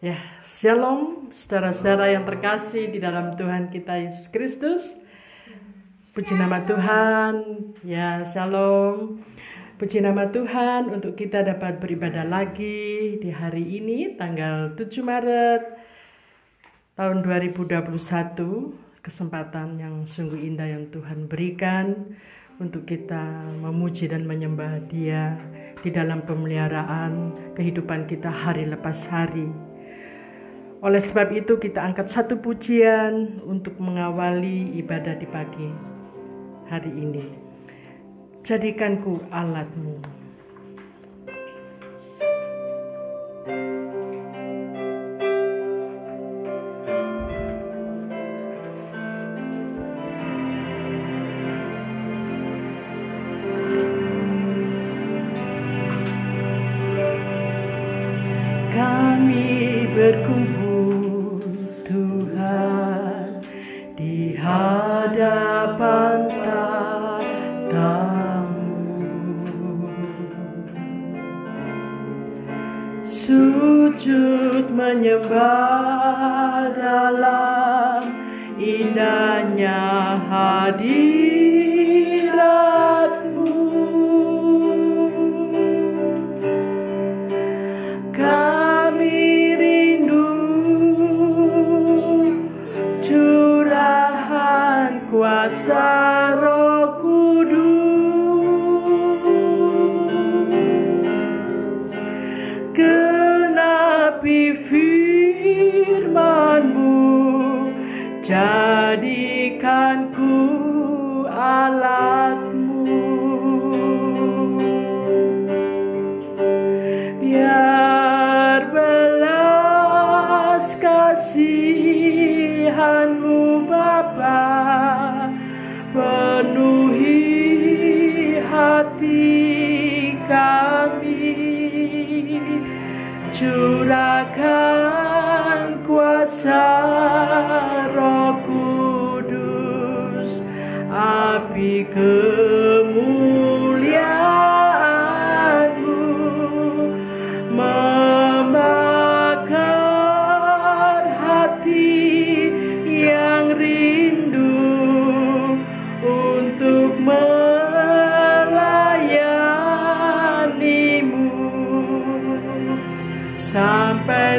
Ya, shalom saudara-saudara yang terkasih di dalam Tuhan kita Yesus Kristus. Puji nama Tuhan. Ya, shalom. Puji nama Tuhan untuk kita dapat beribadah lagi di hari ini tanggal 7 Maret tahun 2021. Kesempatan yang sungguh indah yang Tuhan berikan untuk kita memuji dan menyembah Dia di dalam pemeliharaan kehidupan kita hari lepas hari. Oleh sebab itu kita angkat satu pujian untuk mengawali ibadah di pagi hari ini. Jadikanku alatmu. Kami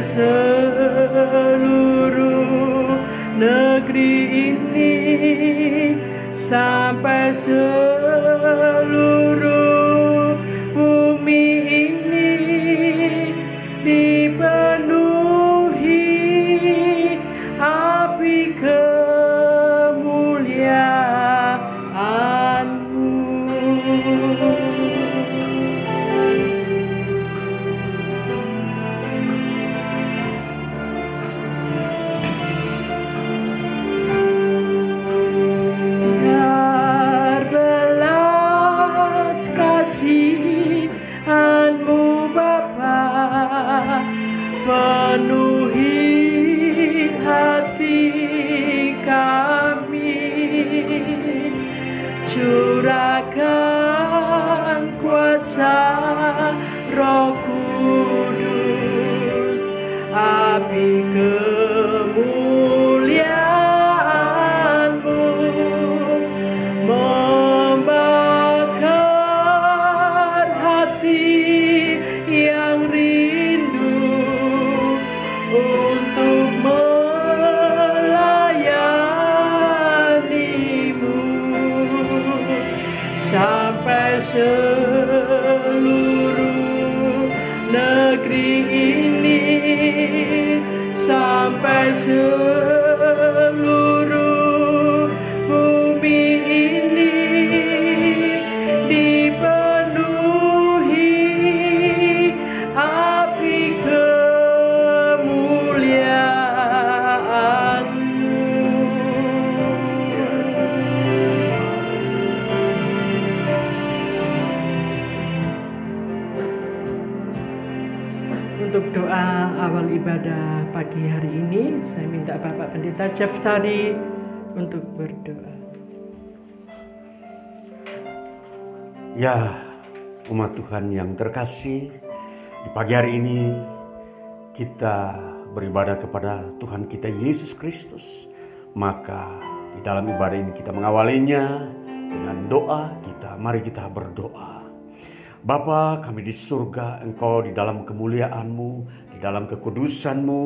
seluruh negeri ini sampai seluruh Jeff tadi untuk berdoa. Ya, umat Tuhan yang terkasih, di pagi hari ini kita beribadah kepada Tuhan kita Yesus Kristus. Maka di dalam ibadah ini kita mengawalinya dengan doa kita. Mari kita berdoa. Bapa kami di surga, Engkau di dalam kemuliaanmu, dalam kekudusanmu,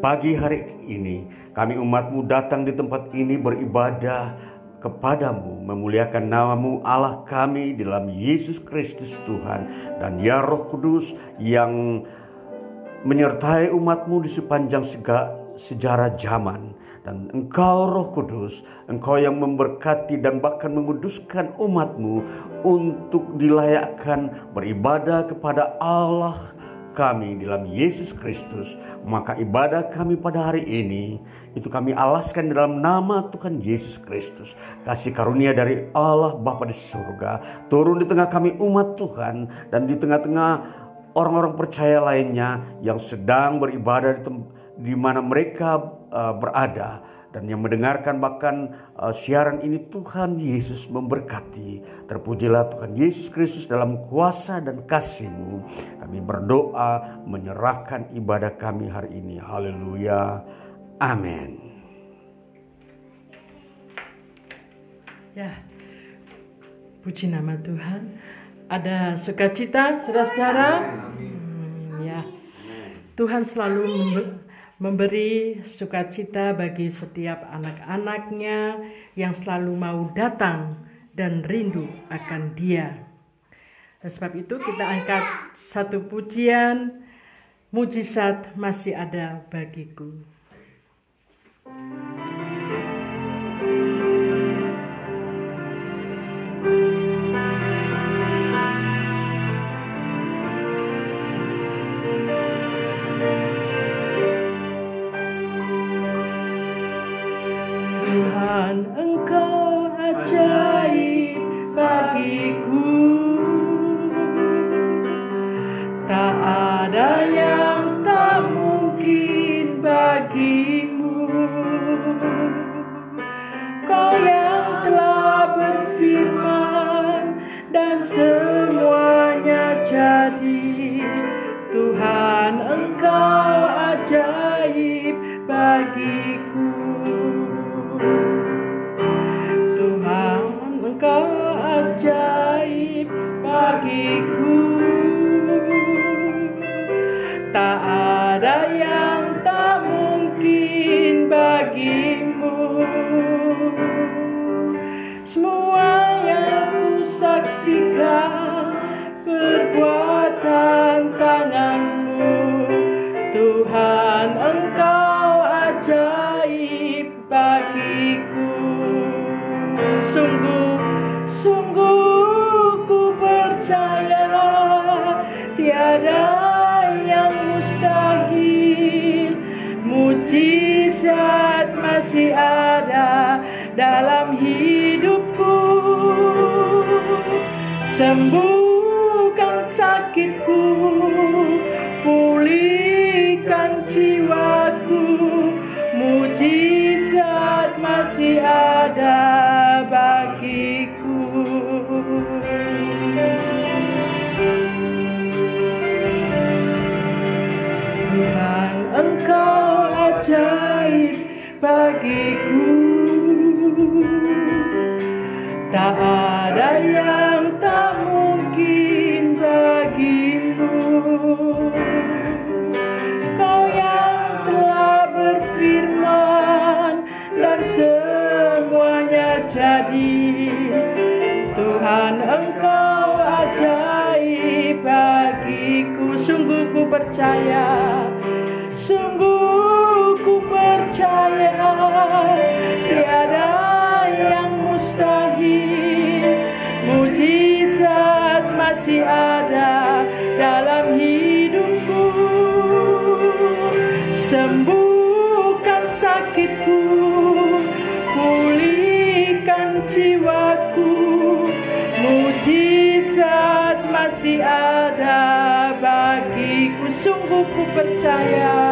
pagi hari ini kami umatmu datang di tempat ini beribadah kepadamu, memuliakan namamu Allah kami di dalam Yesus Kristus Tuhan. Dan ya Roh Kudus yang menyertai umatmu di sepanjang sejarah zaman. Dan engkau roh kudus engkau yang memberkati dan bahkan menguduskan umatmu untuk dilayakkan beribadah kepada Allah kami dalam Yesus Kristus maka ibadah kami pada hari ini itu kami alaskan dalam nama Tuhan Yesus Kristus. Kasih karunia dari Allah Bapa di surga. Turun di tengah kami umat Tuhan dan di tengah-tengah orang-orang percaya lainnya yang sedang beribadah di, di mana mereka uh, berada dan yang mendengarkan bahkan uh, siaran ini Tuhan Yesus memberkati. Terpujilah Tuhan Yesus Kristus dalam kuasa dan kasih-Mu. Kami berdoa menyerahkan ibadah kami hari ini. Haleluya. Amin. Ya, puji nama Tuhan ada sukacita, saudara-saudara. Hmm, ya, Tuhan selalu memberi sukacita bagi setiap anak-anaknya yang selalu mau datang dan rindu akan Dia. Sebab itu kita angkat satu pujian, mujizat masih ada bagiku. terjadi Tuhan engkau ajaib bagiku. Tuhan engkau ajaib bagiku. Tak ada yang tak mungkin bagimu. Semua yang ku saksikan December. Percaya. Sungguh ku percaya Tiada yang mustahil. Mujizat masih ada ku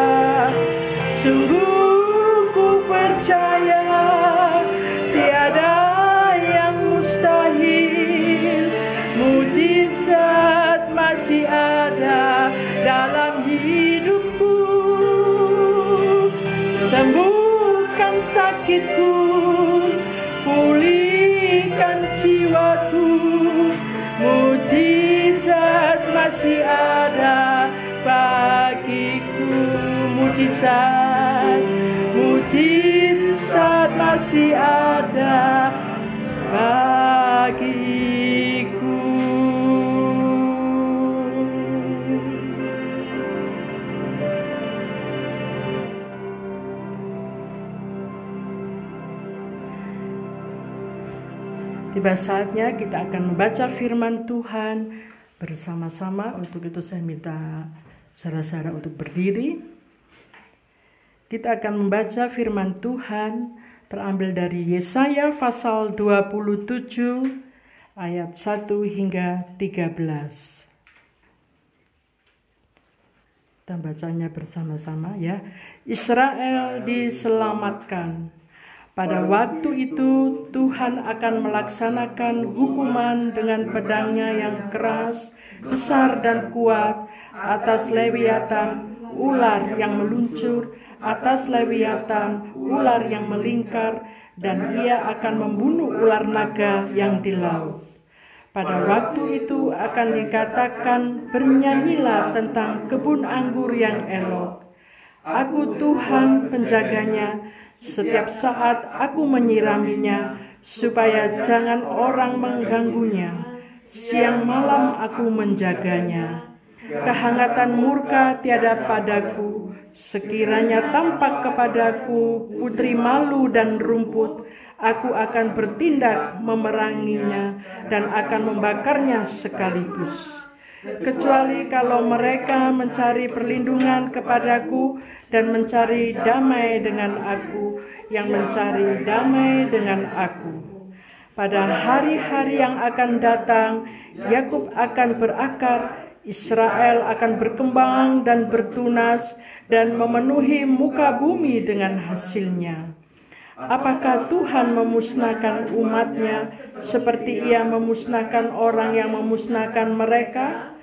mujizat, mujizat masih ada bagiku. Tiba saatnya kita akan membaca firman Tuhan bersama-sama. Untuk itu saya minta saudara-saudara untuk berdiri. Kita akan membaca firman Tuhan terambil dari Yesaya pasal 27 ayat 1 hingga 13. Kita bacanya bersama-sama ya. Israel diselamatkan pada waktu itu Tuhan akan melaksanakan hukuman dengan pedangnya yang keras, besar dan kuat atas Lewiatan, ular yang meluncur, atas Lewiatan, ular yang melingkar, dan ia akan membunuh ular naga yang di laut. Pada waktu itu akan dikatakan, bernyanyilah tentang kebun anggur yang elok. Aku Tuhan penjaganya, setiap saat aku menyiraminya supaya jangan orang mengganggunya. Siang malam aku menjaganya. Kehangatan murka tiada padaku, sekiranya tampak kepadaku putri malu dan rumput, aku akan bertindak memeranginya dan akan membakarnya sekaligus kecuali kalau mereka mencari perlindungan kepadaku dan mencari damai dengan aku, yang mencari damai dengan aku. Pada hari-hari yang akan datang, Yakub akan berakar, Israel akan berkembang dan bertunas, dan memenuhi muka bumi dengan hasilnya. Apakah Tuhan memusnahkan umatnya seperti ia memusnahkan orang yang memusnahkan mereka?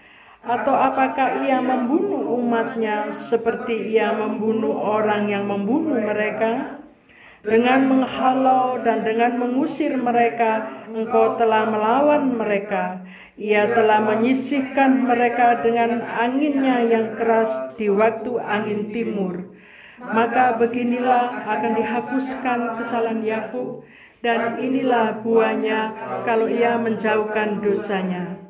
Atau apakah ia membunuh umatnya seperti ia membunuh orang yang membunuh mereka? Dengan menghalau dan dengan mengusir mereka, engkau telah melawan mereka. Ia telah menyisihkan mereka dengan anginnya yang keras di waktu angin timur maka beginilah akan dihapuskan kesalahan Yakub dan inilah buahnya kalau ia menjauhkan dosanya.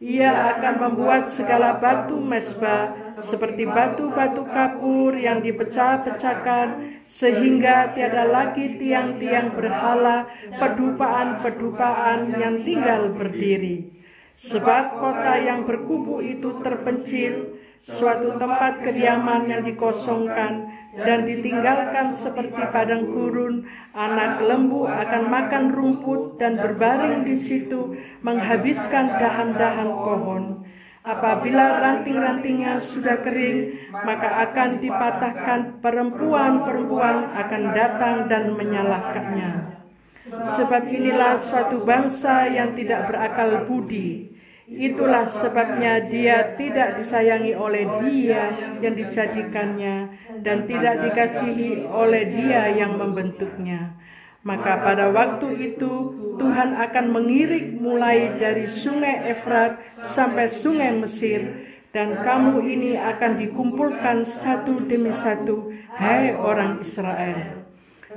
Ia akan membuat segala batu mesbah seperti batu-batu kapur yang dipecah-pecahkan sehingga tiada lagi tiang-tiang berhala pedupaan-pedupaan yang tinggal berdiri. Sebab kota yang berkubu itu terpencil, suatu tempat kediaman yang dikosongkan dan ditinggalkan seperti padang gurun, anak lembu akan makan rumput dan berbaring di situ menghabiskan dahan-dahan pohon. Apabila ranting-rantingnya sudah kering, maka akan dipatahkan perempuan-perempuan akan datang dan menyalahkannya. Sebab inilah suatu bangsa yang tidak berakal budi, Itulah sebabnya dia tidak disayangi oleh dia yang dijadikannya dan tidak dikasihi oleh dia yang membentuknya. Maka pada waktu itu Tuhan akan mengirik mulai dari sungai Efrat sampai sungai Mesir dan kamu ini akan dikumpulkan satu demi satu, hai orang Israel.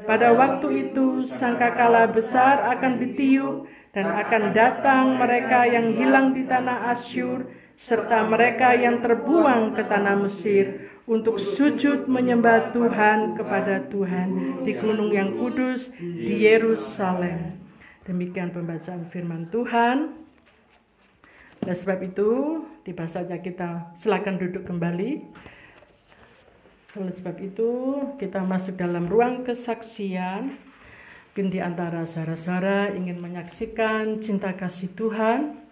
Pada waktu itu sangkakala besar akan ditiup dan akan datang mereka yang hilang di tanah Asyur serta mereka yang terbuang ke tanah Mesir untuk sujud menyembah Tuhan kepada Tuhan di gunung yang kudus di Yerusalem. Demikian pembacaan firman Tuhan. Dan sebab itu, tiba saja kita silakan duduk kembali. Oleh sebab itu, kita masuk dalam ruang kesaksian. Mungkin di antara saudara-saudara ingin menyaksikan cinta kasih Tuhan,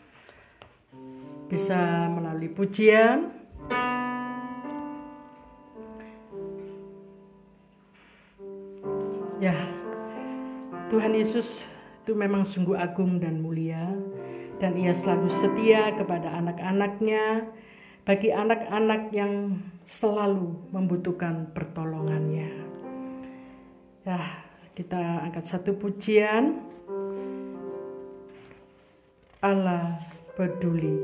bisa melalui pujian, Ya, Tuhan Yesus itu memang sungguh agung dan mulia, dan Ia selalu setia kepada anak-anaknya, bagi anak-anak yang selalu membutuhkan pertolongannya. Ya, kita angkat satu pujian. Allah peduli.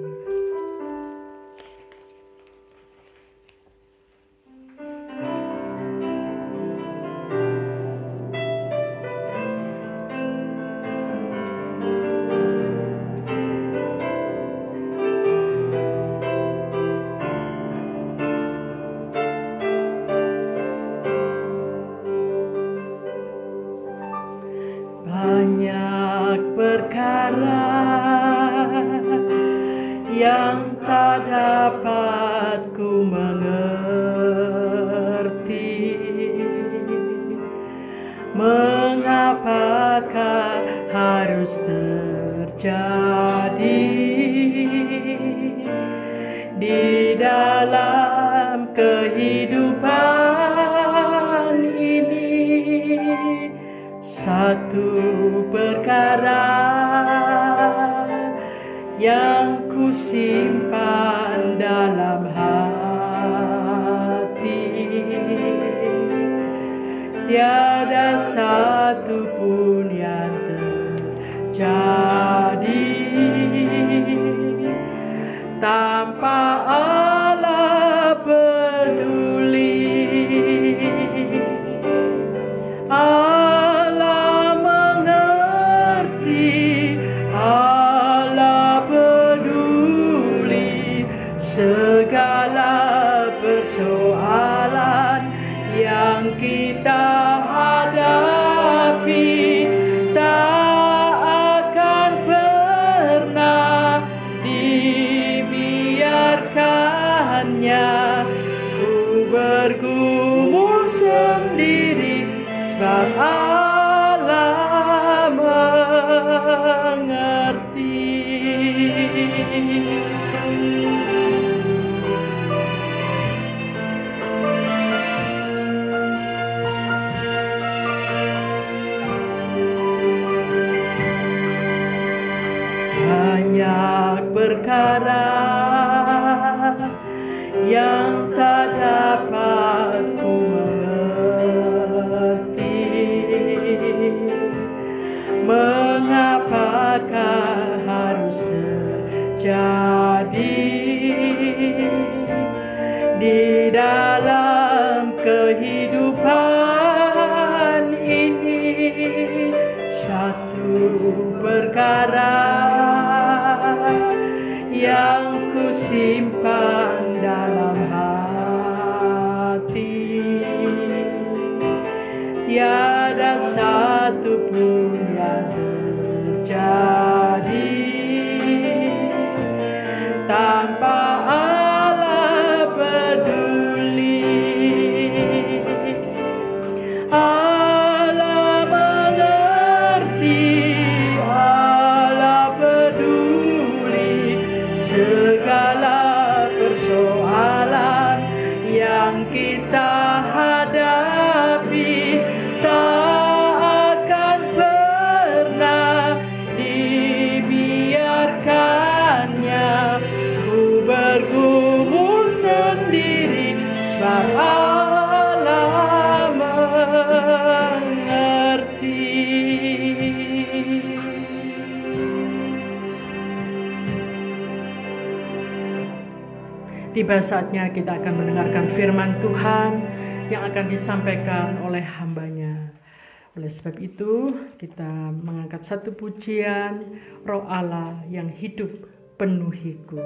terjadi di dalam kehidupan ini. Satu perkara yang ku simpan dalam hati. Tiada satu satu pun yang terjadi. Tiba saatnya kita akan mendengarkan firman Tuhan yang akan disampaikan oleh hambanya. Oleh sebab itu, kita mengangkat satu pujian roh Allah yang hidup penuhiku.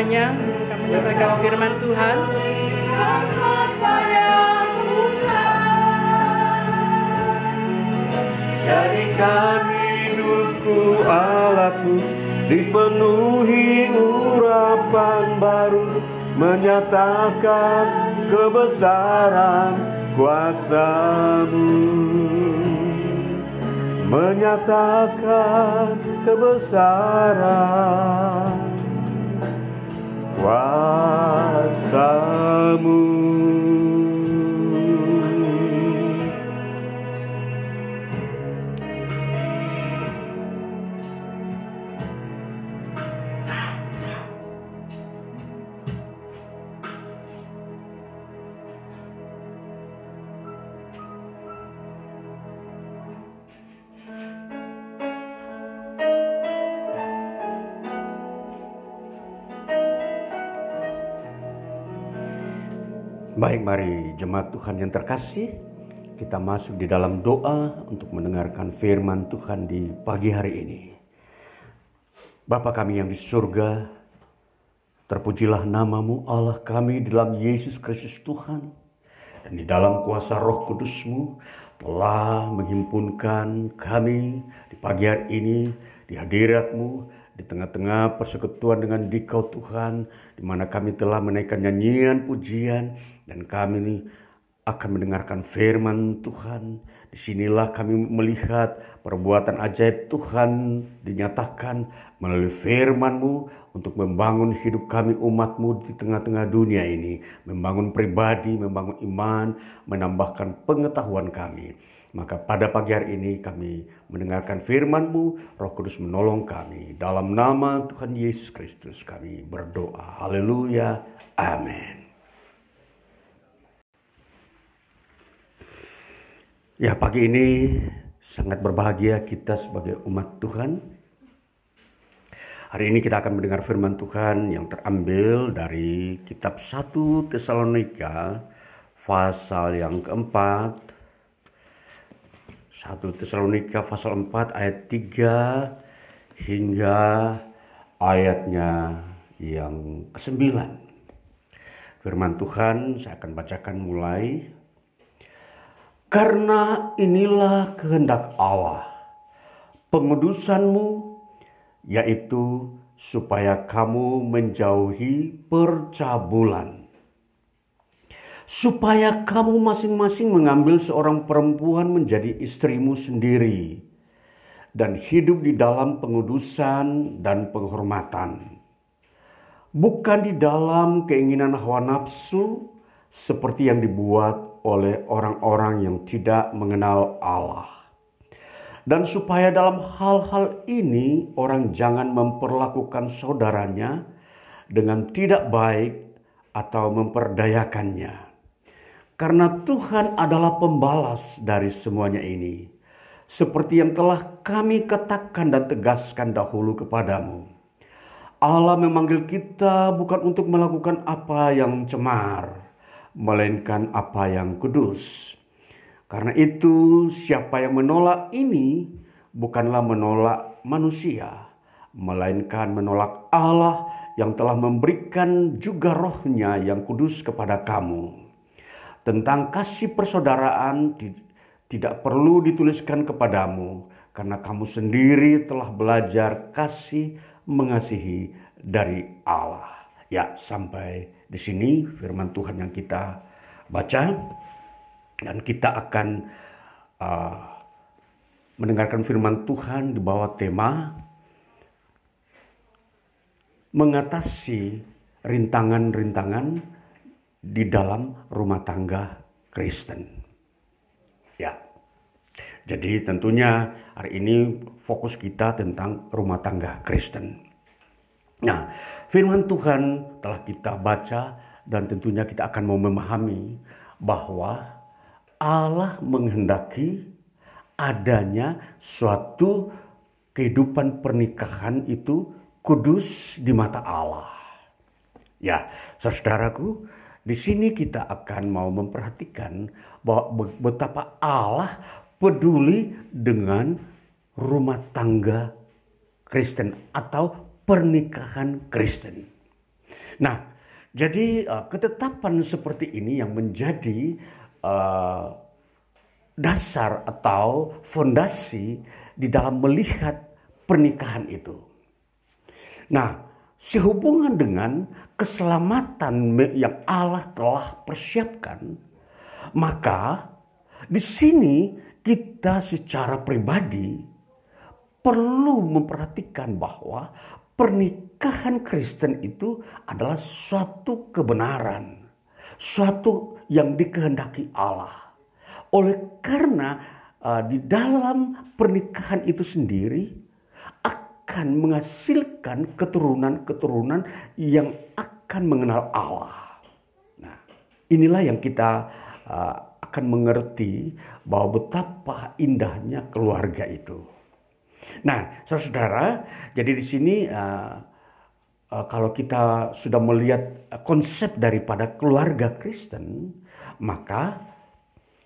Hambanya akan menyampaikan firman Tuhan. Jadikan hidupku alatmu Dipenuhi urapan baru Menyatakan kebesaran kuasamu. Menyatakan kebesaran kuasamu Baik, mari jemaat Tuhan yang terkasih, kita masuk di dalam doa untuk mendengarkan firman Tuhan di pagi hari ini. Bapa kami yang di surga, terpujilah namamu Allah kami dalam Yesus Kristus Tuhan. Dan di dalam kuasa roh kudusmu telah menghimpunkan kami di pagi hari ini di hadiratmu di tengah-tengah persekutuan dengan dikau Tuhan di mana kami telah menaikkan nyanyian pujian dan kami akan mendengarkan firman Tuhan. Di sinilah kami melihat perbuatan ajaib Tuhan dinyatakan melalui firman-Mu untuk membangun hidup kami umat-Mu di tengah-tengah dunia ini. Membangun pribadi, membangun iman, menambahkan pengetahuan kami. Maka pada pagi hari ini kami mendengarkan firman-Mu, Roh Kudus menolong kami. Dalam nama Tuhan Yesus Kristus kami berdoa. Haleluya. Amin. Ya pagi ini sangat berbahagia kita sebagai umat Tuhan. Hari ini kita akan mendengar firman Tuhan yang terambil dari kitab 1 Tesalonika pasal yang keempat. 1 Tesalonika pasal 4 ayat 3 hingga ayatnya yang ke-9. Firman Tuhan saya akan bacakan mulai karena inilah kehendak Allah, pengudusanmu, yaitu supaya kamu menjauhi percabulan, supaya kamu masing-masing mengambil seorang perempuan menjadi istrimu sendiri dan hidup di dalam pengudusan dan penghormatan. Bukan di dalam keinginan hawa nafsu seperti yang dibuat oleh orang-orang yang tidak mengenal Allah. Dan supaya dalam hal-hal ini orang jangan memperlakukan saudaranya dengan tidak baik atau memperdayakannya. Karena Tuhan adalah pembalas dari semuanya ini seperti yang telah kami katakan dan tegaskan dahulu kepadamu. Allah memanggil kita bukan untuk melakukan apa yang cemar, melainkan apa yang kudus. Karena itu, siapa yang menolak ini bukanlah menolak manusia, melainkan menolak Allah yang telah memberikan juga rohnya yang kudus kepada kamu. Tentang kasih persaudaraan tidak perlu dituliskan kepadamu karena kamu sendiri telah belajar kasih mengasihi dari Allah. Ya, sampai di sini firman Tuhan yang kita baca dan kita akan uh, mendengarkan firman Tuhan di bawah tema mengatasi rintangan-rintangan di dalam rumah tangga Kristen. Ya. Jadi tentunya hari ini fokus kita tentang rumah tangga Kristen. Nah, firman Tuhan telah kita baca dan tentunya kita akan mau memahami bahwa Allah menghendaki adanya suatu kehidupan pernikahan itu kudus di mata Allah. Ya, saudaraku, di sini kita akan mau memperhatikan bahwa betapa Allah peduli dengan rumah tangga Kristen atau pernikahan Kristen. Nah, jadi uh, ketetapan seperti ini yang menjadi uh, dasar atau fondasi di dalam melihat pernikahan itu. Nah, sehubungan dengan keselamatan yang Allah telah persiapkan, maka di sini kita secara pribadi perlu memperhatikan bahwa pernikahan Kristen itu adalah suatu kebenaran, suatu yang dikehendaki Allah. Oleh karena uh, di dalam pernikahan itu sendiri akan menghasilkan keturunan-keturunan yang akan mengenal Allah. Nah, inilah yang kita uh, akan mengerti bahwa betapa indahnya keluarga itu. Nah, saudara, jadi di sini uh, uh, kalau kita sudah melihat konsep daripada keluarga Kristen, maka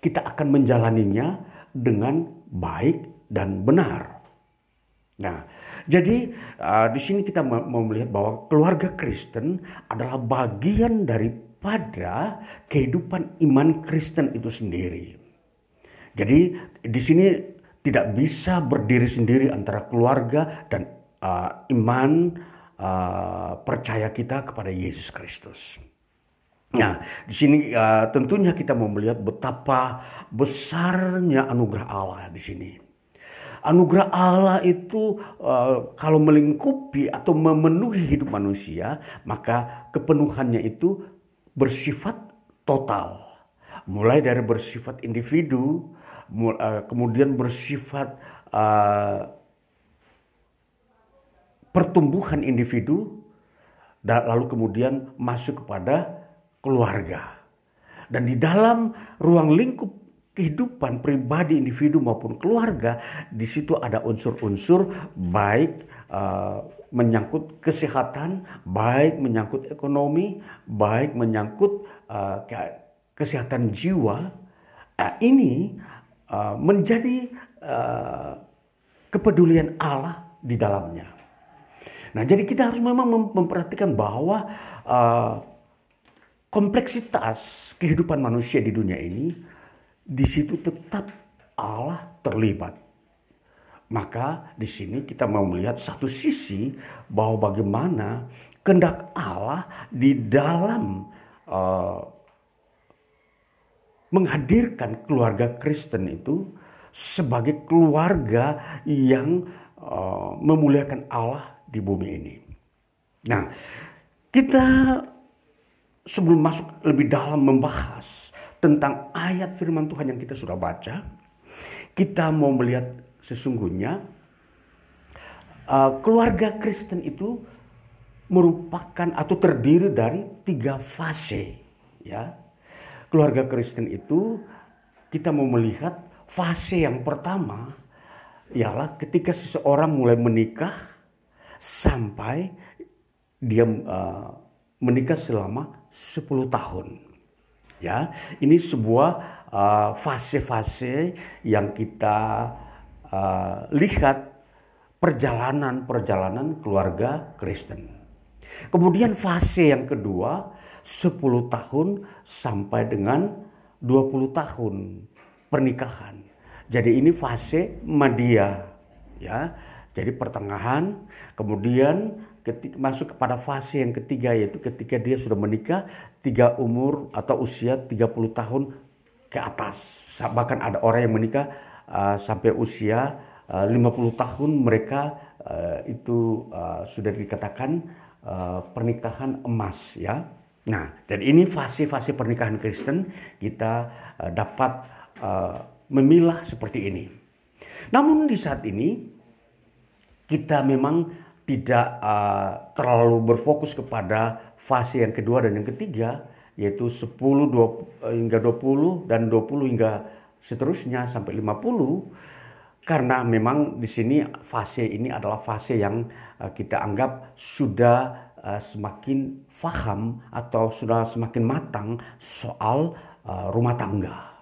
kita akan menjalaninya dengan baik dan benar. Nah, jadi uh, di sini kita mau melihat bahwa keluarga Kristen adalah bagian daripada kehidupan iman Kristen itu sendiri. Jadi di sini tidak bisa berdiri sendiri antara keluarga dan uh, iman uh, percaya kita kepada Yesus Kristus. Nah, di sini uh, tentunya kita mau melihat betapa besarnya anugerah Allah di sini. Anugerah Allah itu uh, kalau melingkupi atau memenuhi hidup manusia, maka kepenuhannya itu bersifat total. Mulai dari bersifat individu, uh, kemudian bersifat uh, pertumbuhan individu, dan lalu kemudian masuk kepada keluarga. Dan di dalam ruang lingkup kehidupan pribadi individu maupun keluarga di situ ada unsur-unsur baik uh, menyangkut kesehatan baik menyangkut ekonomi baik menyangkut uh, kesehatan jiwa. Uh, ini uh, menjadi uh, kepedulian Allah di dalamnya. Nah jadi kita harus memang memperhatikan bahwa uh, kompleksitas kehidupan manusia di dunia ini di situ tetap Allah terlibat. Maka di sini kita mau melihat satu sisi bahwa bagaimana kehendak Allah di dalam uh, menghadirkan keluarga Kristen itu sebagai keluarga yang uh, memuliakan Allah di bumi ini. Nah, kita sebelum masuk lebih dalam membahas tentang ayat firman Tuhan yang kita sudah baca, kita mau melihat sesungguhnya uh, keluarga Kristen itu merupakan atau terdiri dari tiga fase, ya. Keluarga Kristen itu kita mau melihat fase yang pertama ialah ketika seseorang mulai menikah sampai dia uh, menikah selama 10 tahun. Ya, ini sebuah uh, fase-fase uh, yang kita uh, lihat perjalanan-perjalanan keluarga Kristen. Kemudian fase yang kedua 10 tahun sampai dengan 20 tahun pernikahan. Jadi ini fase media ya. Jadi pertengahan, kemudian ketika masuk kepada fase yang ketiga yaitu ketika dia sudah menikah tiga umur atau usia 30 tahun ke atas. Bahkan ada orang yang menikah uh, sampai usia uh, 50 tahun mereka uh, itu uh, sudah dikatakan uh, pernikahan emas ya. Nah, dan ini fase-fase pernikahan Kristen kita uh, dapat uh, memilah seperti ini. Namun di saat ini kita memang tidak uh, terlalu berfokus kepada fase yang kedua dan yang ketiga yaitu 10 20, hingga 20 dan 20 hingga seterusnya sampai 50 karena memang di sini fase ini adalah fase yang uh, kita anggap sudah uh, semakin faham atau sudah semakin matang soal uh, rumah tangga.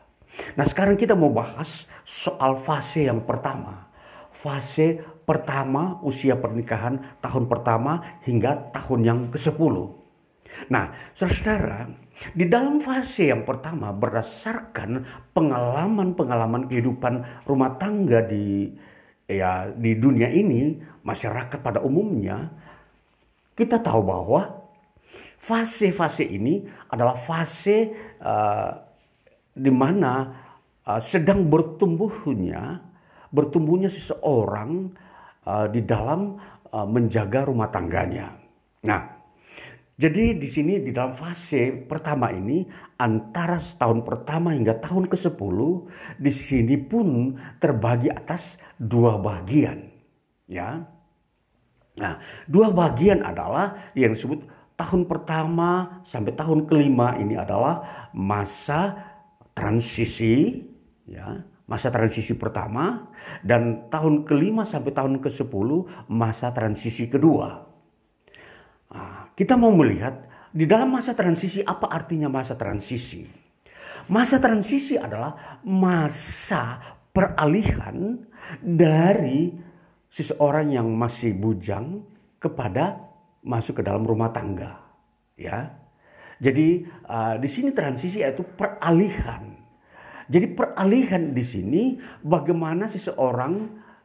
Nah sekarang kita mau bahas soal fase yang pertama. Fase pertama usia pernikahan tahun pertama hingga tahun yang ke-10. Nah saudara-saudara di dalam fase yang pertama berdasarkan pengalaman-pengalaman kehidupan rumah tangga di ya di dunia ini masyarakat pada umumnya kita tahu bahwa fase-fase ini adalah fase uh, di mana uh, sedang bertumbuhnya bertumbuhnya seseorang uh, di dalam uh, menjaga rumah tangganya. Nah, jadi di sini di dalam fase pertama ini antara tahun pertama hingga tahun ke-10 di sini pun terbagi atas dua bagian, ya. Nah, dua bagian adalah yang disebut tahun pertama sampai tahun kelima ini adalah masa transisi ya masa transisi pertama dan tahun kelima sampai tahun ke sepuluh masa transisi kedua. Nah, kita mau melihat di dalam masa transisi apa artinya masa transisi? Masa transisi adalah masa peralihan dari seseorang yang masih bujang kepada masuk ke dalam rumah tangga. Ya, jadi uh, di sini transisi yaitu peralihan. Jadi peralihan di sini bagaimana seseorang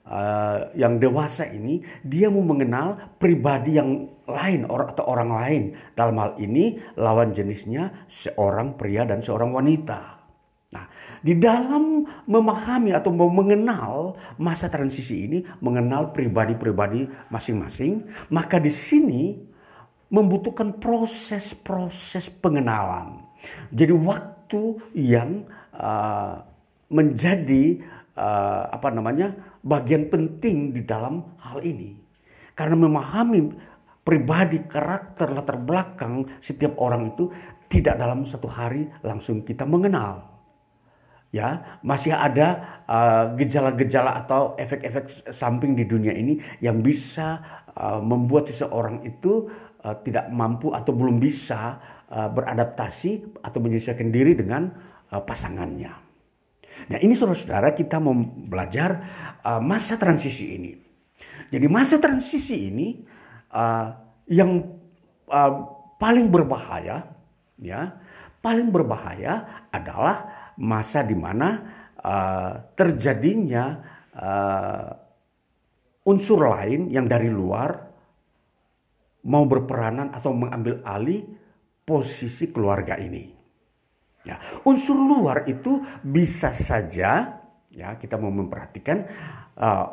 uh, yang dewasa ini dia mau mengenal pribadi yang lain or, atau orang lain. Dalam hal ini lawan jenisnya seorang pria dan seorang wanita. Nah, di dalam memahami atau mengenal masa transisi ini, mengenal pribadi-pribadi masing-masing, maka di sini membutuhkan proses-proses pengenalan. Jadi waktu yang uh, menjadi uh, apa namanya bagian penting di dalam hal ini. Karena memahami pribadi, karakter, latar belakang setiap orang itu tidak dalam satu hari langsung kita mengenal. Ya, masih ada uh, gejala-gejala uh, atau efek-efek samping di dunia ini yang bisa uh, membuat seseorang itu uh, tidak mampu atau belum bisa uh, beradaptasi atau menyesuaikan diri dengan pasangannya. Nah ini saudara-saudara kita mau belajar uh, masa transisi ini. Jadi masa transisi ini uh, yang paling berbahaya, ya, paling berbahaya adalah masa di mana terjadinya unsur lain yang dari luar mau berperanan atau mengambil alih posisi keluarga ini. Ya, unsur luar itu bisa saja ya kita mau memperhatikan uh,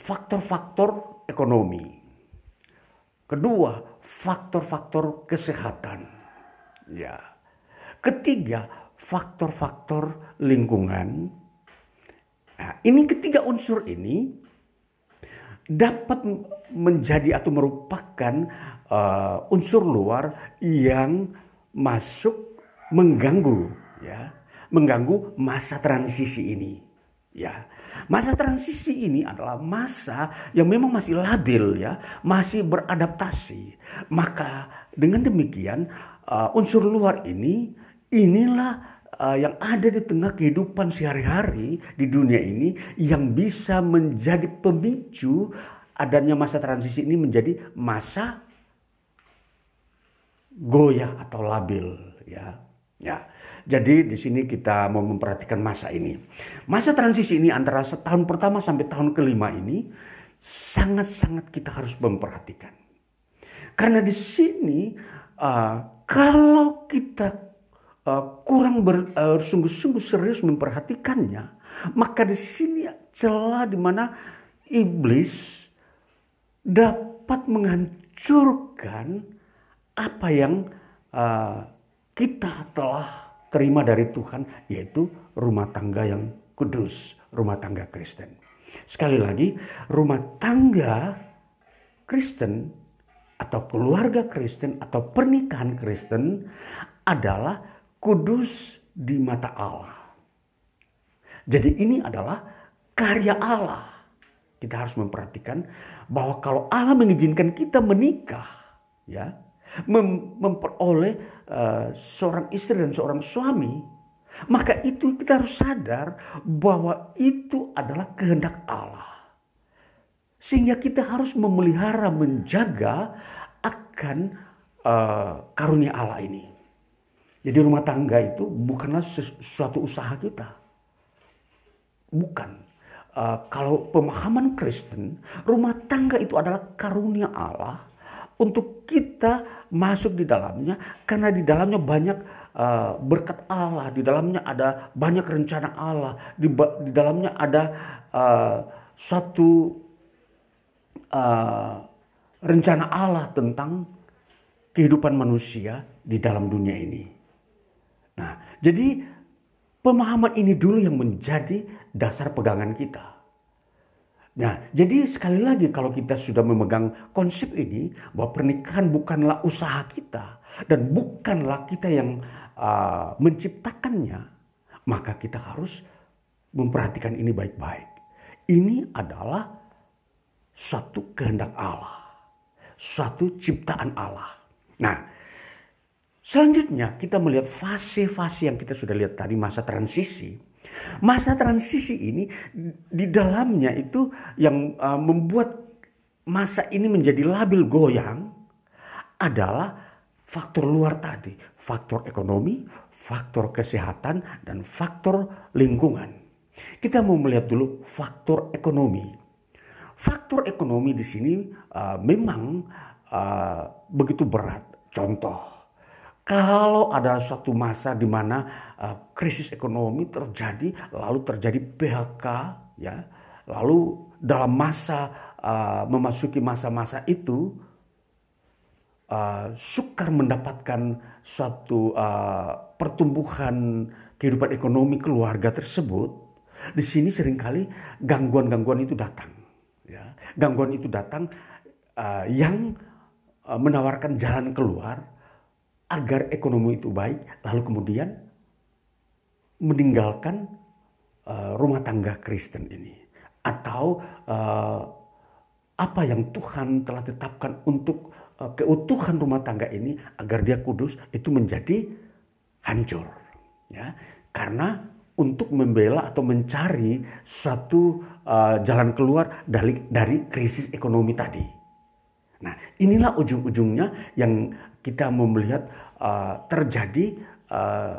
faktor-faktor ekonomi. Kedua, faktor-faktor kesehatan. Ya. Ketiga, faktor-faktor lingkungan. Nah, ini ketiga unsur ini dapat menjadi atau merupakan uh, unsur luar yang masuk mengganggu ya, mengganggu masa transisi ini. Ya, masa transisi ini adalah masa yang memang masih labil ya, masih beradaptasi. Maka dengan demikian uh, unsur luar ini inilah uh, yang ada di tengah kehidupan sehari-hari di dunia ini yang bisa menjadi pemicu adanya masa transisi ini menjadi masa goyah atau labil ya. Ya. Jadi di sini kita mau memperhatikan masa ini. Masa transisi ini antara setahun pertama sampai tahun kelima ini sangat-sangat kita harus memperhatikan. Karena di sini uh, kalau kita uh, kurang bersungguh-sungguh uh, serius memperhatikannya, maka di sini celah di mana iblis dapat menghancurkan apa yang uh, kita telah terima dari Tuhan yaitu rumah tangga yang kudus, rumah tangga Kristen. Sekali lagi, rumah tangga Kristen atau keluarga Kristen atau pernikahan Kristen adalah kudus di mata Allah. Jadi ini adalah karya Allah. Kita harus memperhatikan bahwa kalau Allah mengizinkan kita menikah, ya, mem memperoleh uh, seorang istri dan seorang suami, maka itu kita harus sadar bahwa itu adalah kehendak Allah. Sehingga kita harus memelihara, menjaga akan uh, karunia Allah ini. Jadi rumah tangga itu bukanlah sesuatu usaha kita. Bukan. Uh, kalau pemahaman Kristen, rumah tangga itu adalah karunia Allah untuk kita masuk di dalamnya karena di dalamnya banyak uh, berkat Allah, di dalamnya ada banyak rencana Allah, di, di dalamnya ada uh, suatu uh, rencana Allah tentang kehidupan manusia di dalam dunia ini. Nah, jadi pemahaman ini dulu yang menjadi dasar pegangan kita. Nah, jadi sekali lagi kalau kita sudah memegang konsep ini bahwa pernikahan bukanlah usaha kita dan bukanlah kita yang uh, menciptakannya, maka kita harus memperhatikan ini baik-baik. Ini adalah suatu kehendak Allah, suatu ciptaan Allah. Nah, selanjutnya kita melihat fase-fase yang kita sudah lihat tadi masa transisi Masa transisi ini di dalamnya itu yang uh, membuat masa ini menjadi labil goyang adalah faktor luar tadi, faktor ekonomi, faktor kesehatan dan faktor lingkungan. Kita mau melihat dulu faktor ekonomi. Faktor ekonomi di sini uh, memang uh, begitu berat. Contoh, kalau ada suatu masa di mana uh, krisis ekonomi terjadi, lalu terjadi PHK, ya, lalu dalam masa uh, memasuki masa-masa itu, uh, sukar mendapatkan suatu uh, pertumbuhan kehidupan ekonomi keluarga tersebut, di sini sering kali gangguan-gangguan itu datang, ya, gangguan itu datang uh, yang uh, menawarkan jalan keluar agar ekonomi itu baik, lalu kemudian meninggalkan uh, rumah tangga Kristen ini, atau uh, apa yang Tuhan telah tetapkan untuk uh, keutuhan rumah tangga ini agar dia kudus itu menjadi hancur, ya, karena untuk membela atau mencari suatu uh, jalan keluar dari dari krisis ekonomi tadi. Nah, inilah ujung-ujungnya yang kita mau melihat uh, terjadi uh,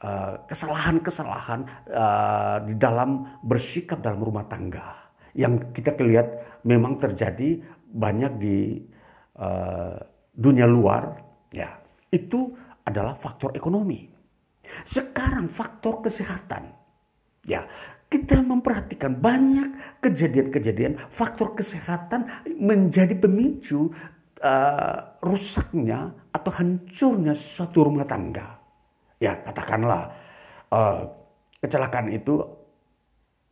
uh, kesalahan-kesalahan uh, di dalam bersikap dalam rumah tangga. Yang kita lihat memang terjadi banyak di uh, dunia luar ya. Itu adalah faktor ekonomi. Sekarang faktor kesehatan. Ya, kita memperhatikan banyak kejadian-kejadian faktor kesehatan menjadi pemicu uh, rusaknya atau hancurnya suatu rumah tangga. Ya, katakanlah uh, kecelakaan itu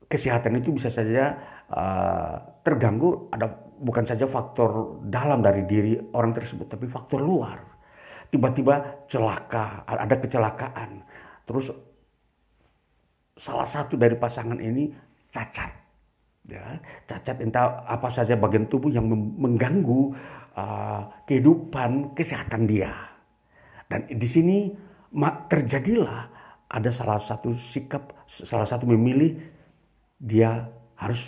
kesehatan itu bisa saja uh, terganggu ada bukan saja faktor dalam dari diri orang tersebut tapi faktor luar. Tiba-tiba celaka ada kecelakaan. Terus salah satu dari pasangan ini cacat. Ya cacat entah apa saja bagian tubuh yang mengganggu uh, kehidupan kesehatan dia dan di sini terjadilah ada salah satu sikap salah satu memilih dia harus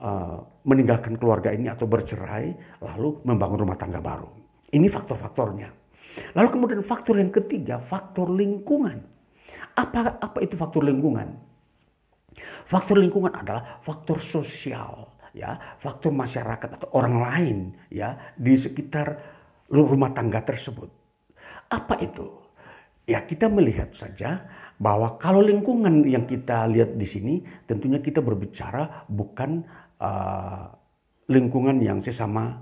uh, meninggalkan keluarga ini atau bercerai lalu membangun rumah tangga baru. Ini faktor-faktornya. Lalu kemudian faktor yang ketiga, faktor lingkungan. Apa apa itu faktor lingkungan? Faktor lingkungan adalah faktor sosial, ya, faktor masyarakat atau orang lain, ya, di sekitar rumah tangga tersebut. Apa itu? Ya, kita melihat saja bahwa kalau lingkungan yang kita lihat di sini tentunya kita berbicara bukan uh, lingkungan yang sesama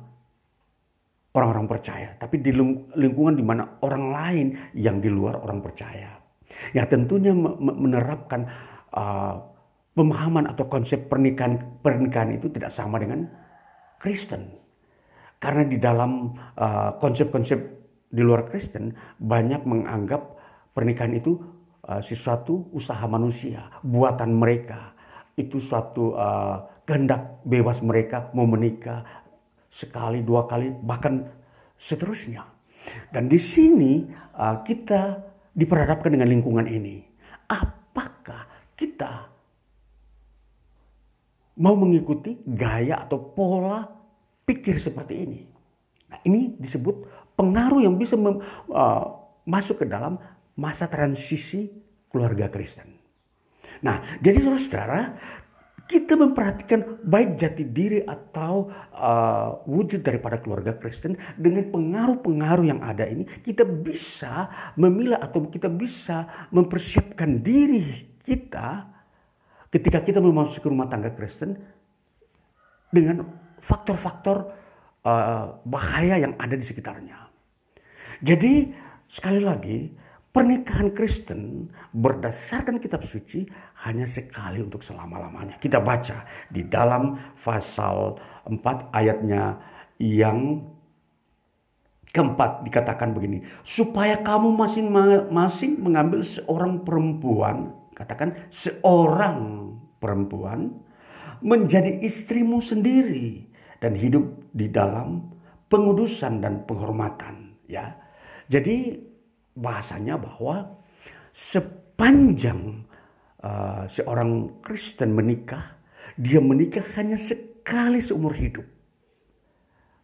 orang-orang percaya, tapi di lingkungan di mana orang lain yang di luar orang percaya. Ya tentunya menerapkan uh, pemahaman atau konsep pernikahan pernikahan itu tidak sama dengan Kristen. Karena di dalam uh, konsep-konsep uh, di luar Kristen banyak menganggap pernikahan itu uh, sesuatu usaha manusia, buatan mereka. Itu suatu uh, kehendak bebas mereka mau menikah sekali, dua kali, bahkan seterusnya. Dan di sini uh, kita diperhadapkan dengan lingkungan ini. Apakah kita mau mengikuti gaya atau pola pikir seperti ini? Nah, ini disebut pengaruh yang bisa mem, uh, masuk ke dalam masa transisi keluarga Kristen. Nah, jadi saudara, kita memperhatikan baik jati diri atau uh, wujud daripada keluarga Kristen dengan pengaruh-pengaruh yang ada ini, kita bisa memilah atau kita bisa mempersiapkan diri kita ketika kita memasuki rumah tangga Kristen dengan faktor-faktor uh, bahaya yang ada di sekitarnya. Jadi sekali lagi Pernikahan Kristen berdasarkan kitab suci hanya sekali untuk selama-lamanya. Kita baca di dalam pasal 4 ayatnya yang keempat dikatakan begini. Supaya kamu masing-masing mengambil seorang perempuan, katakan seorang perempuan menjadi istrimu sendiri dan hidup di dalam pengudusan dan penghormatan ya. Jadi bahasanya bahwa sepanjang uh, seorang Kristen menikah, dia menikah hanya sekali seumur hidup.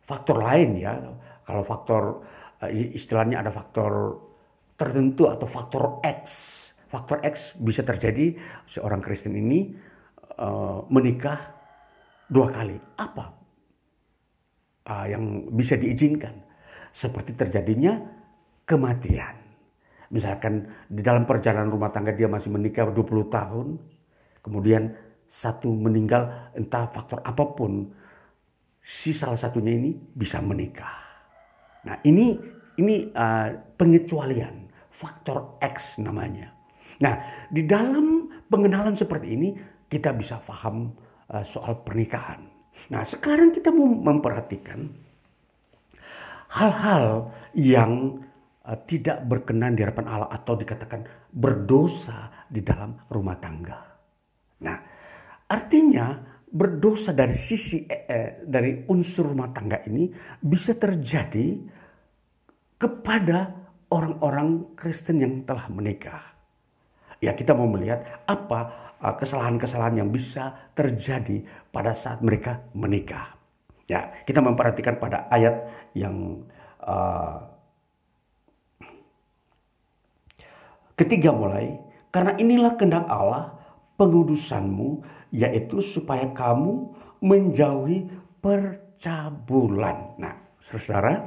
Faktor lain ya, kalau faktor uh, istilahnya ada faktor tertentu atau faktor X. Faktor X bisa terjadi seorang Kristen ini uh, menikah dua kali. Apa uh, yang bisa diizinkan? Seperti terjadinya kematian. Misalkan di dalam perjalanan rumah tangga dia masih menikah 20 tahun, kemudian satu meninggal entah faktor apa pun, si salah satunya ini bisa menikah. Nah ini ini uh, pengecualian faktor X namanya. Nah di dalam pengenalan seperti ini kita bisa paham uh, soal pernikahan. Nah sekarang kita mau memperhatikan hal-hal yang uh, tidak berkenan di hadapan Allah atau dikatakan berdosa di dalam rumah tangga. Nah, artinya berdosa dari sisi eh, eh, dari unsur rumah tangga ini bisa terjadi kepada orang-orang Kristen yang telah menikah. Ya, kita mau melihat apa uh, kesalahan-kesalahan yang bisa terjadi pada saat mereka menikah. Ya, kita memperhatikan pada ayat yang uh, Ketiga mulai, karena inilah kehendak Allah pengudusanmu, yaitu supaya kamu menjauhi percabulan. Nah, saudara,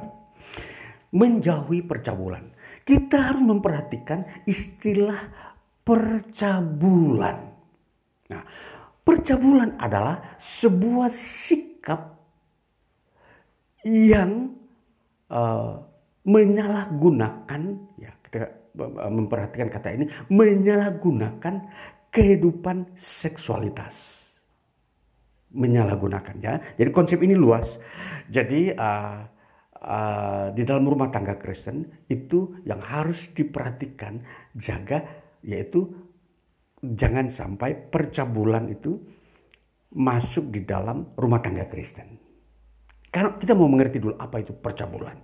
menjauhi percabulan. kita harus memperhatikan istilah percabulan. Nah, percabulan adalah sebuah sikap yang uh, menyalahgunakan ya kita memperhatikan kata ini menyalahgunakan kehidupan seksualitas. Menyalahgunakan ya. Jadi konsep ini luas. Jadi uh, uh, di dalam rumah tangga Kristen itu yang harus diperhatikan jaga yaitu jangan sampai percabulan itu masuk di dalam rumah tangga Kristen. Karena kita mau mengerti dulu apa itu percabulan.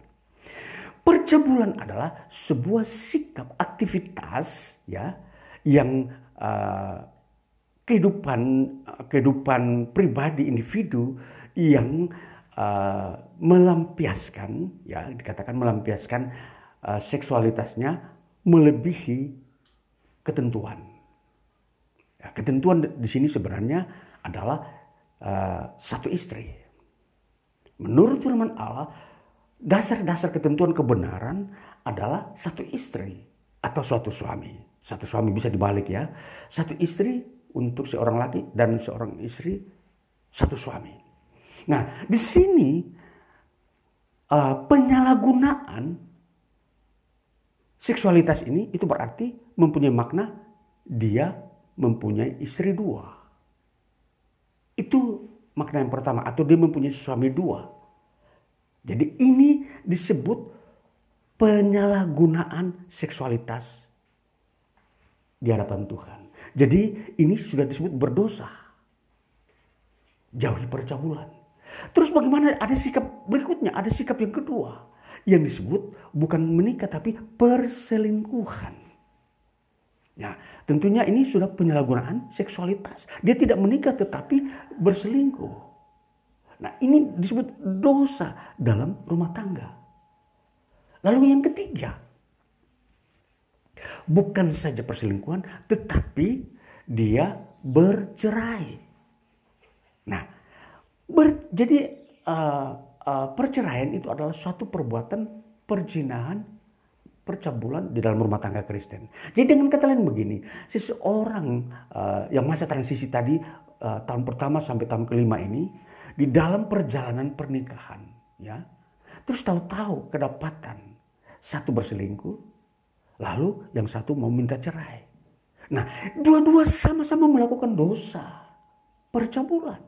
Percabulan adalah sebuah sikap aktivitas ya yang uh, kehidupan uh, kehidupan pribadi individu yang uh, melampiaskan ya dikatakan melampiaskan uh, seksualitasnya melebihi ketentuan. Ya, ketentuan di sini sebenarnya adalah uh, satu istri. Menurut firman Allah dasar-dasar ketentuan kebenaran adalah satu istri atau suatu suami. Satu suami bisa dibalik ya. Satu istri untuk seorang laki dan seorang istri satu suami. Nah, di sini uh, penyalahgunaan seksualitas ini itu berarti mempunyai makna dia mempunyai istri dua. Itu makna yang pertama atau dia mempunyai suami dua. Jadi ini disebut penyalahgunaan seksualitas di hadapan Tuhan. Jadi ini sudah disebut berdosa. Jauhi percabulan. Terus bagaimana ada sikap berikutnya, ada sikap yang kedua yang disebut bukan menikah tapi perselingkuhan. Ya, tentunya ini sudah penyalahgunaan seksualitas. Dia tidak menikah tetapi berselingkuh. Nah ini disebut dosa dalam rumah tangga. Lalu yang ketiga, bukan saja perselingkuhan, tetapi dia bercerai. Nah, ber, jadi uh, uh, perceraian itu adalah suatu perbuatan perjinahan percabulan di dalam rumah tangga Kristen. Jadi dengan kata lain begini, seseorang uh, yang masa transisi tadi uh, tahun pertama sampai tahun kelima ini di dalam perjalanan pernikahan ya terus tahu-tahu kedapatan satu berselingkuh lalu yang satu mau minta cerai nah dua-dua sama-sama melakukan dosa percabulan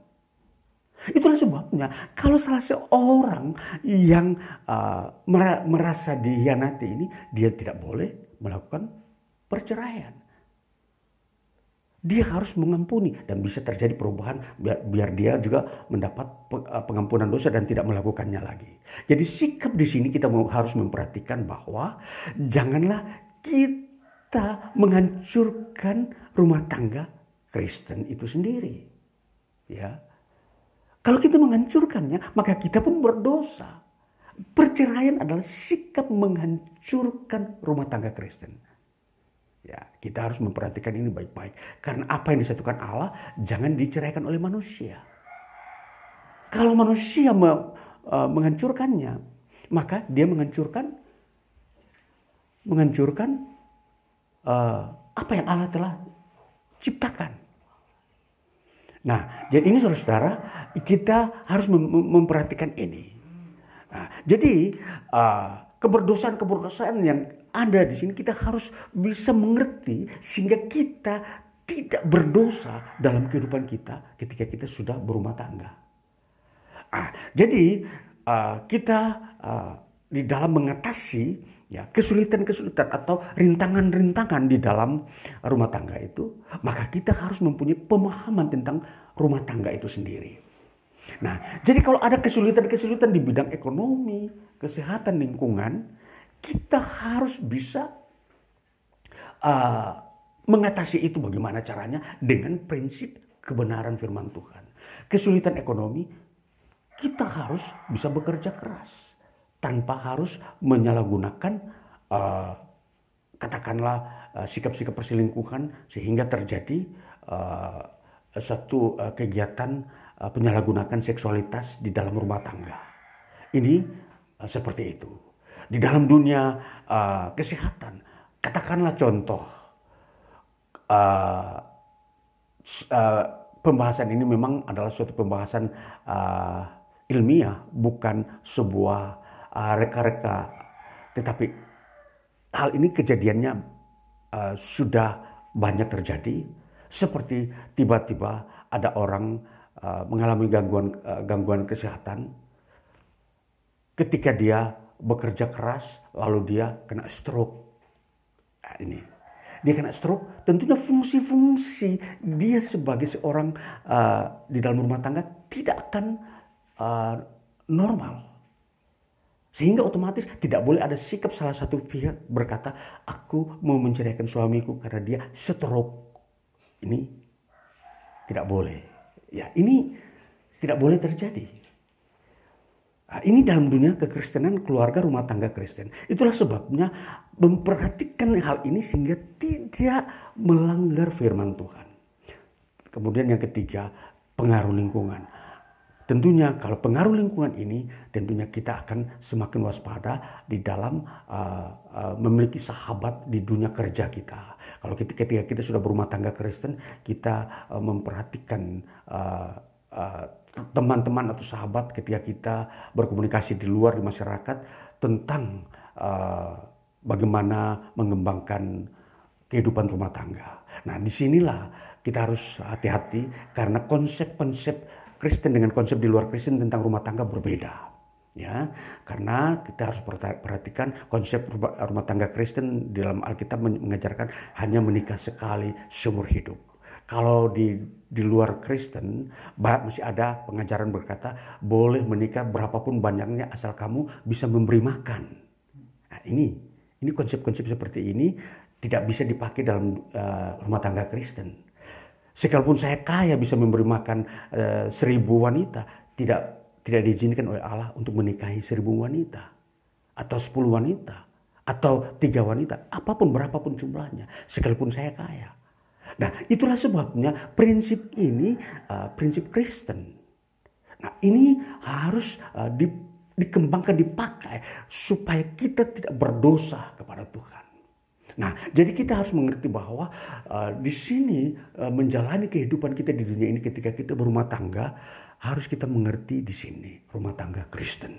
itulah sebabnya kalau salah seorang yang uh, merasa dihianati ini dia tidak boleh melakukan perceraian dia harus mengampuni dan bisa terjadi perubahan biar, biar dia juga mendapat eh, pengampunan dosa dan tidak melakukannya lagi. Jadi sikap di sini kita harus memperhatikan bahwa janganlah kita menghancurkan rumah tangga Kristen itu sendiri. Ya. Kalau kita menghancurkannya, maka kita pun berdosa. Perceraian adalah sikap menghancurkan rumah tangga Kristen. Ya, kita harus memperhatikan ini baik-baik. Karena apa yang disatukan Allah jangan diceraikan oleh manusia. Kalau manusia me, uh, menghancurkannya, maka dia menghancurkan menghancurkan uh, apa yang Allah telah ciptakan. Nah, jadi ini saudara-saudara, kita harus mem memperhatikan ini. Nah, jadi uh, keberdosaan-keberdosaan yang ada di sini kita harus bisa mengerti sehingga kita tidak berdosa dalam kehidupan kita ketika kita sudah berumah tangga. Ah, jadi uh, kita uh, di dalam mengatasi ya kesulitan-kesulitan atau rintangan-rintangan di dalam rumah tangga itu, maka kita harus mempunyai pemahaman tentang rumah tangga itu sendiri. Nah, jadi kalau ada kesulitan-kesulitan di bidang ekonomi, kesehatan lingkungan, kita harus bisa uh, mengatasi itu bagaimana caranya dengan prinsip kebenaran firman Tuhan. Kesulitan ekonomi, kita harus bisa bekerja keras tanpa harus menyalahgunakan uh, katakanlah uh, sikap-sikap perselingkuhan sehingga terjadi uh, satu uh, kegiatan uh, penyalahgunaan seksualitas di dalam rumah tangga. Ini uh, seperti itu. di dalam dunia uh, kesehatan. Katakanlah contoh, uh, uh, pembahasan ini memang adalah suatu pembahasan uh, ilmiah, bukan sebuah uh, reka-reka. Tetapi hal ini kejadiannya uh, sudah banyak terjadi, seperti tiba-tiba ada orang uh, mengalami gangguan uh, gangguan kesehatan ketika dia bekerja keras lalu dia kena stroke. Nah, ini dia kena stroke, tentunya fungsi-fungsi dia sebagai seorang uh, di dalam rumah tangga tidak akan uh, normal. Sehingga otomatis tidak boleh ada sikap salah satu pihak berkata, aku mau menceraikan suamiku karena dia stroke. Ini tidak boleh. Ya, ini tidak boleh terjadi. Nah, ini dalam dunia kekristenan keluarga rumah tangga Kristen. Itulah sebabnya memperhatikan hal ini sehingga tidak melanggar firman Tuhan. Kemudian yang ketiga, pengaruh lingkungan. Tentunya kalau pengaruh lingkungan ini tentunya kita akan semakin waspada di dalam uh, uh, memiliki sahabat di dunia kerja kita. Kalau kita, ketika kita sudah berumah tangga Kristen, kita uh, memperhatikan uh, uh, teman-teman atau sahabat ketika kita berkomunikasi di luar di masyarakat tentang uh, bagaimana mengembangkan kehidupan rumah tangga. Nah, di sinilah kita harus hati-hati karena konsep-konsep Kristen dengan konsep di luar Kristen tentang rumah tangga berbeda. Ya, karena kita harus perhatikan konsep rumah tangga Kristen di dalam Alkitab mengajarkan hanya menikah sekali seumur hidup. Kalau di di luar Kristen masih ada pengajaran berkata boleh menikah berapapun banyaknya asal kamu bisa memberi makan. Nah, ini ini konsep-konsep seperti ini tidak bisa dipakai dalam uh, rumah tangga Kristen. Sekalipun saya kaya bisa memberi makan uh, seribu wanita, tidak tidak diizinkan oleh Allah untuk menikahi seribu wanita atau sepuluh wanita atau tiga wanita, apa pun berapapun jumlahnya, sekalipun saya kaya. Nah, itulah sebabnya prinsip ini uh, prinsip Kristen. Nah, ini harus uh, di, dikembangkan, dipakai supaya kita tidak berdosa kepada Tuhan. Nah, jadi kita harus mengerti bahwa uh, di sini uh, menjalani kehidupan kita di dunia ini ketika kita berumah tangga harus kita mengerti di sini rumah tangga Kristen.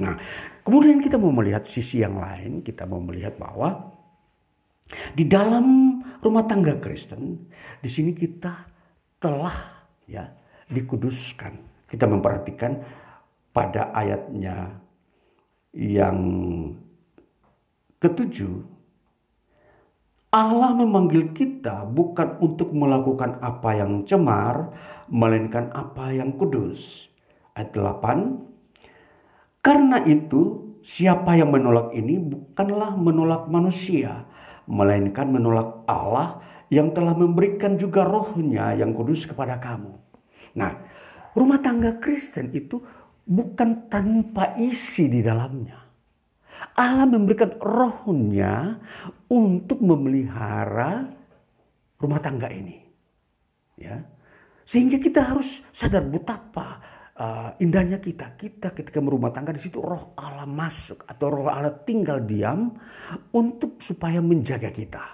Nah, kemudian kita mau melihat sisi yang lain, kita mau melihat bahwa di dalam rumah tangga Kristen, di sini kita telah ya dikuduskan. Kita memperhatikan pada ayatnya yang ketujuh, Allah memanggil kita bukan untuk melakukan apa yang cemar, melainkan apa yang kudus. Ayat 8, karena itu siapa yang menolak ini bukanlah menolak manusia, melainkan menolak Allah yang telah memberikan juga rohnya yang kudus kepada kamu. Nah, rumah tangga Kristen itu bukan tanpa isi di dalamnya. Allah memberikan rohnya untuk memelihara rumah tangga ini. Ya. Sehingga kita harus sadar betapa uh, indahnya kita. Kita ketika berumah tangga di situ roh Allah masuk atau roh Allah tinggal diam untuk supaya menjaga kita.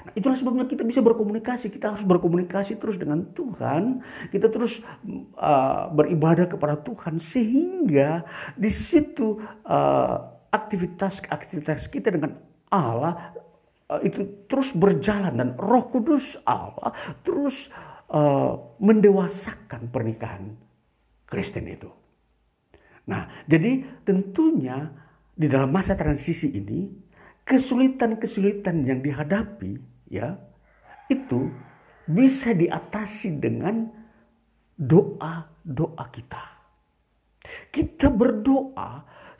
Nah, itulah sebabnya kita bisa berkomunikasi. Kita harus berkomunikasi terus dengan Tuhan. Kita terus uh, beribadah kepada Tuhan sehingga di situ uh, aktivitas-aktivitas kita dengan Allah uh, itu terus berjalan dan Roh Kudus Allah terus uh, mendewasakan pernikahan Kristen itu. Nah, jadi tentunya di dalam masa transisi ini kesulitan-kesulitan yang dihadapi ya itu bisa diatasi dengan doa-doa kita. Kita berdoa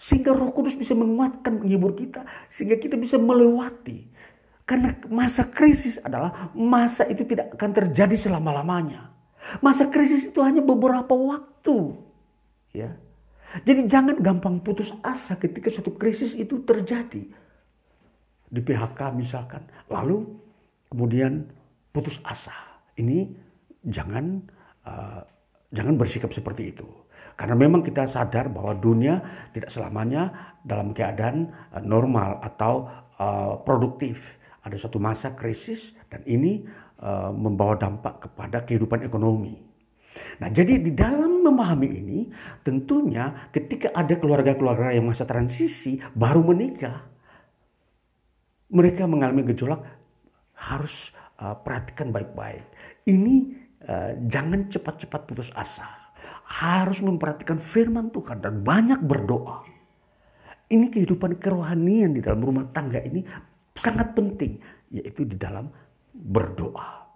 sehingga Roh Kudus bisa menguatkan menghibur kita sehingga kita bisa melewati karena masa krisis adalah masa itu tidak akan terjadi selama-lamanya. Masa krisis itu hanya beberapa waktu. Ya. Jadi jangan gampang putus asa ketika suatu krisis itu terjadi. Di PHK misalkan. Lalu kemudian putus asa. Ini jangan uh, jangan bersikap seperti itu. Karena memang kita sadar bahwa dunia tidak selamanya dalam keadaan uh, normal atau uh, produktif. Ada suatu masa krisis dan ini uh, membawa dampak kepada kehidupan ekonomi. Nah, jadi di dalam memahami ini, tentunya ketika ada keluarga-keluarga yang masa transisi baru menikah, mereka mengalami gejolak harus uh, perhatikan baik-baik. Ini uh, jangan cepat-cepat putus asa harus memperhatikan firman Tuhan dan banyak berdoa. Ini kehidupan kerohanian di dalam rumah tangga ini sangat penting, yaitu di dalam berdoa.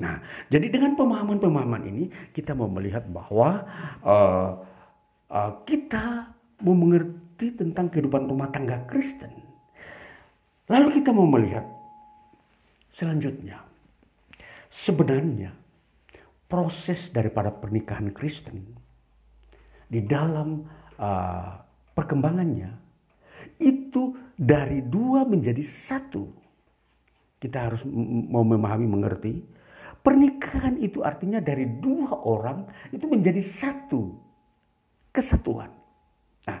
Nah, jadi dengan pemahaman-pemahaman ini kita mau melihat bahwa uh, uh, kita mau mengerti tentang kehidupan rumah tangga Kristen. Lalu kita mau melihat selanjutnya, sebenarnya proses daripada pernikahan Kristen di dalam uh, perkembangannya itu dari dua menjadi satu. Kita harus mau memahami mengerti. Pernikahan itu artinya dari dua orang itu menjadi satu kesatuan. Nah,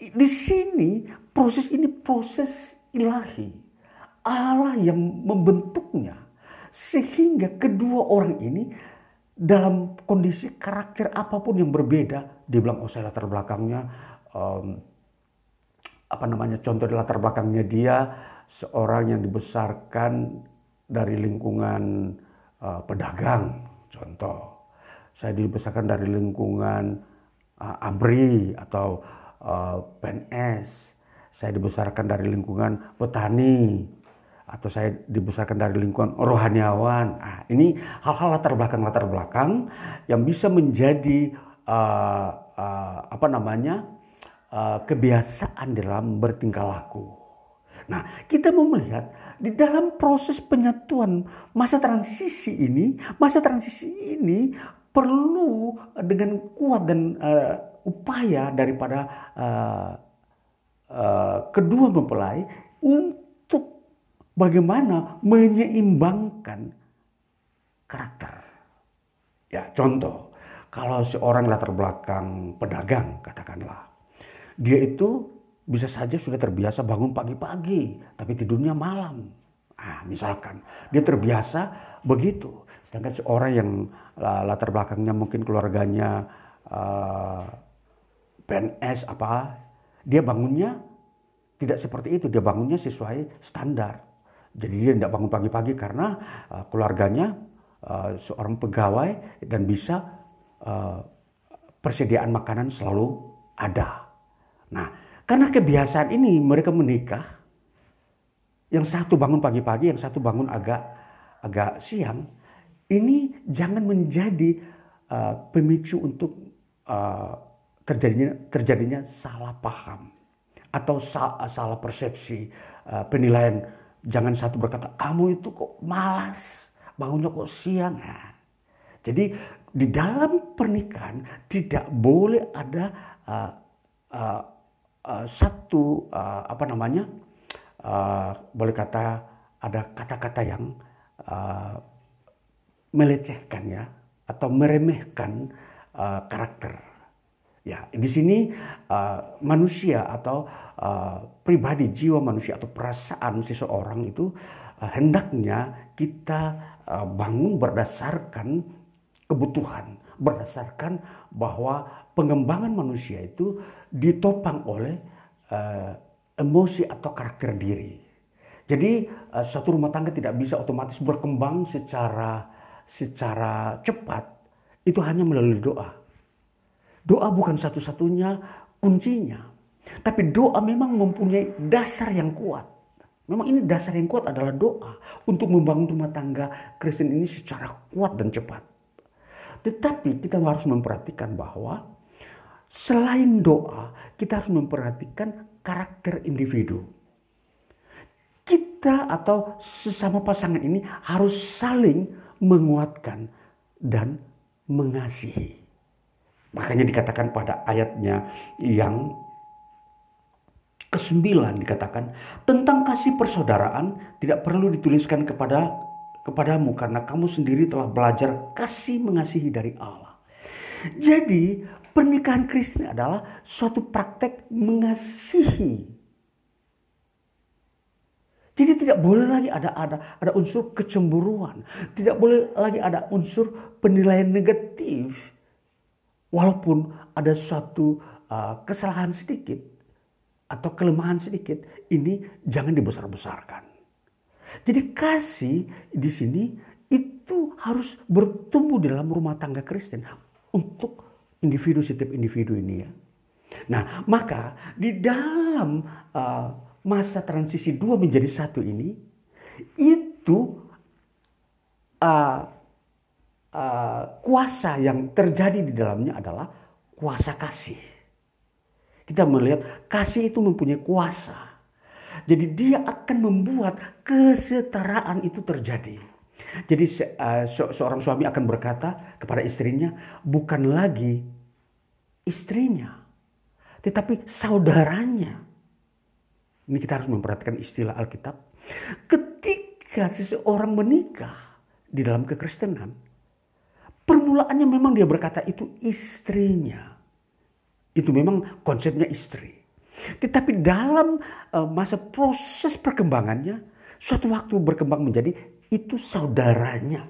di sini proses ini proses ilahi. Allah yang membentuknya sehingga kedua orang ini dalam kondisi karakter apa pun yang berbeda, dia bilang oh saya latar belakangnya um, apa namanya contoh di latar belakangnya dia seorang yang dibesarkan dari lingkungan uh, pedagang, contoh. Saya dibesarkan dari lingkungan uh, ABRI atau uh, PNS, saya dibesarkan dari lingkungan petani, atau saya dibesarkan dari lingkungan rohaniawan. Nah, ini hal-hal latar belakang latar belakang yang bisa menjadi uh, uh, apa namanya uh, kebiasaan dalam bertingkah laku. Nah, kita mau melihat di dalam proses penyatuan masa transisi ini, masa transisi ini perlu dengan kuat dan uh, upaya daripada uh, uh, kedua mempelai untuk bagaimana menyeimbangkan karakter. Ya, contoh, kalau seorang latar belakang pedagang, katakanlah, dia itu bisa saja sudah terbiasa bangun pagi-pagi, tapi tidurnya malam. Ah, misalkan dia terbiasa begitu. Sedangkan seorang yang latar belakangnya mungkin keluarganya uh, eh, PNS apa, dia bangunnya tidak seperti itu. Dia bangunnya sesuai standar. Jadi dia tidak bangun pagi-pagi karena uh, keluarganya uh, seorang pegawai dan bisa uh, persediaan makanan selalu ada. Nah, karena kebiasaan ini mereka menikah. Yang satu bangun pagi-pagi, yang satu bangun agak agak siang. Ini jangan menjadi uh, pemicu untuk uh, terjadinya terjadinya salah paham atau sa salah persepsi uh, penilaian Jangan satu berkata, kamu itu kok malas, bangunnya kok siang. Nah, jadi di dalam pernikahan tidak boleh ada uh, uh, uh, satu uh, apa namanya, uh, boleh kata ada kata-kata yang uh, melecehkan ya atau meremehkan uh, karakter. Ya, di sini uh, manusia atau uh, pribadi jiwa manusia atau perasaan seseorang itu uh, hendaknya kita uh, bangun berdasarkan kebutuhan, berdasarkan bahwa pengembangan manusia itu ditopang oleh uh, emosi atau karakter diri. Jadi uh, satu rumah tangga tidak bisa otomatis berkembang secara secara cepat itu hanya melalui doa Doa bukan satu-satunya kuncinya. Tapi doa memang mempunyai dasar yang kuat. Memang ini dasar yang kuat adalah doa untuk membangun rumah tangga Kristen ini secara kuat dan cepat. Tetapi kita harus memperhatikan bahwa selain doa, kita harus memperhatikan karakter individu. Kita atau sesama pasangan ini harus saling menguatkan dan mengasihi. Makanya dikatakan pada ayatnya yang kesembilan dikatakan tentang kasih persaudaraan tidak perlu dituliskan kepada kepadamu karena kamu sendiri telah belajar kasih mengasihi dari Allah. Jadi pernikahan Kristen adalah suatu praktek mengasihi. Jadi tidak boleh lagi ada ada ada unsur kecemburuan, tidak boleh lagi ada unsur penilaian negatif. Walaupun ada suatu uh, kesalahan sedikit atau kelemahan sedikit, ini jangan dibesar-besarkan. Jadi kasih di sini itu harus bertumbuh dalam rumah tangga Kristen untuk individu setiap individu ini ya. Nah, maka di dalam uh, masa transisi dua menjadi satu ini itu uh, uh, kuasa yang terjadi di dalamnya adalah kuasa kasih. Kita melihat kasih itu mempunyai kuasa. Jadi dia akan membuat kesetaraan itu terjadi. Jadi uh, se seorang suami akan berkata kepada istrinya, bukan lagi istrinya, tetapi saudaranya. Ini kita harus memperhatikan istilah Alkitab. Ketika seseorang menikah di dalam kekristenan, permulaannya memang dia berkata itu istrinya. Itu memang konsepnya istri. Tetapi dalam uh, masa proses perkembangannya, suatu waktu berkembang menjadi itu saudaranya.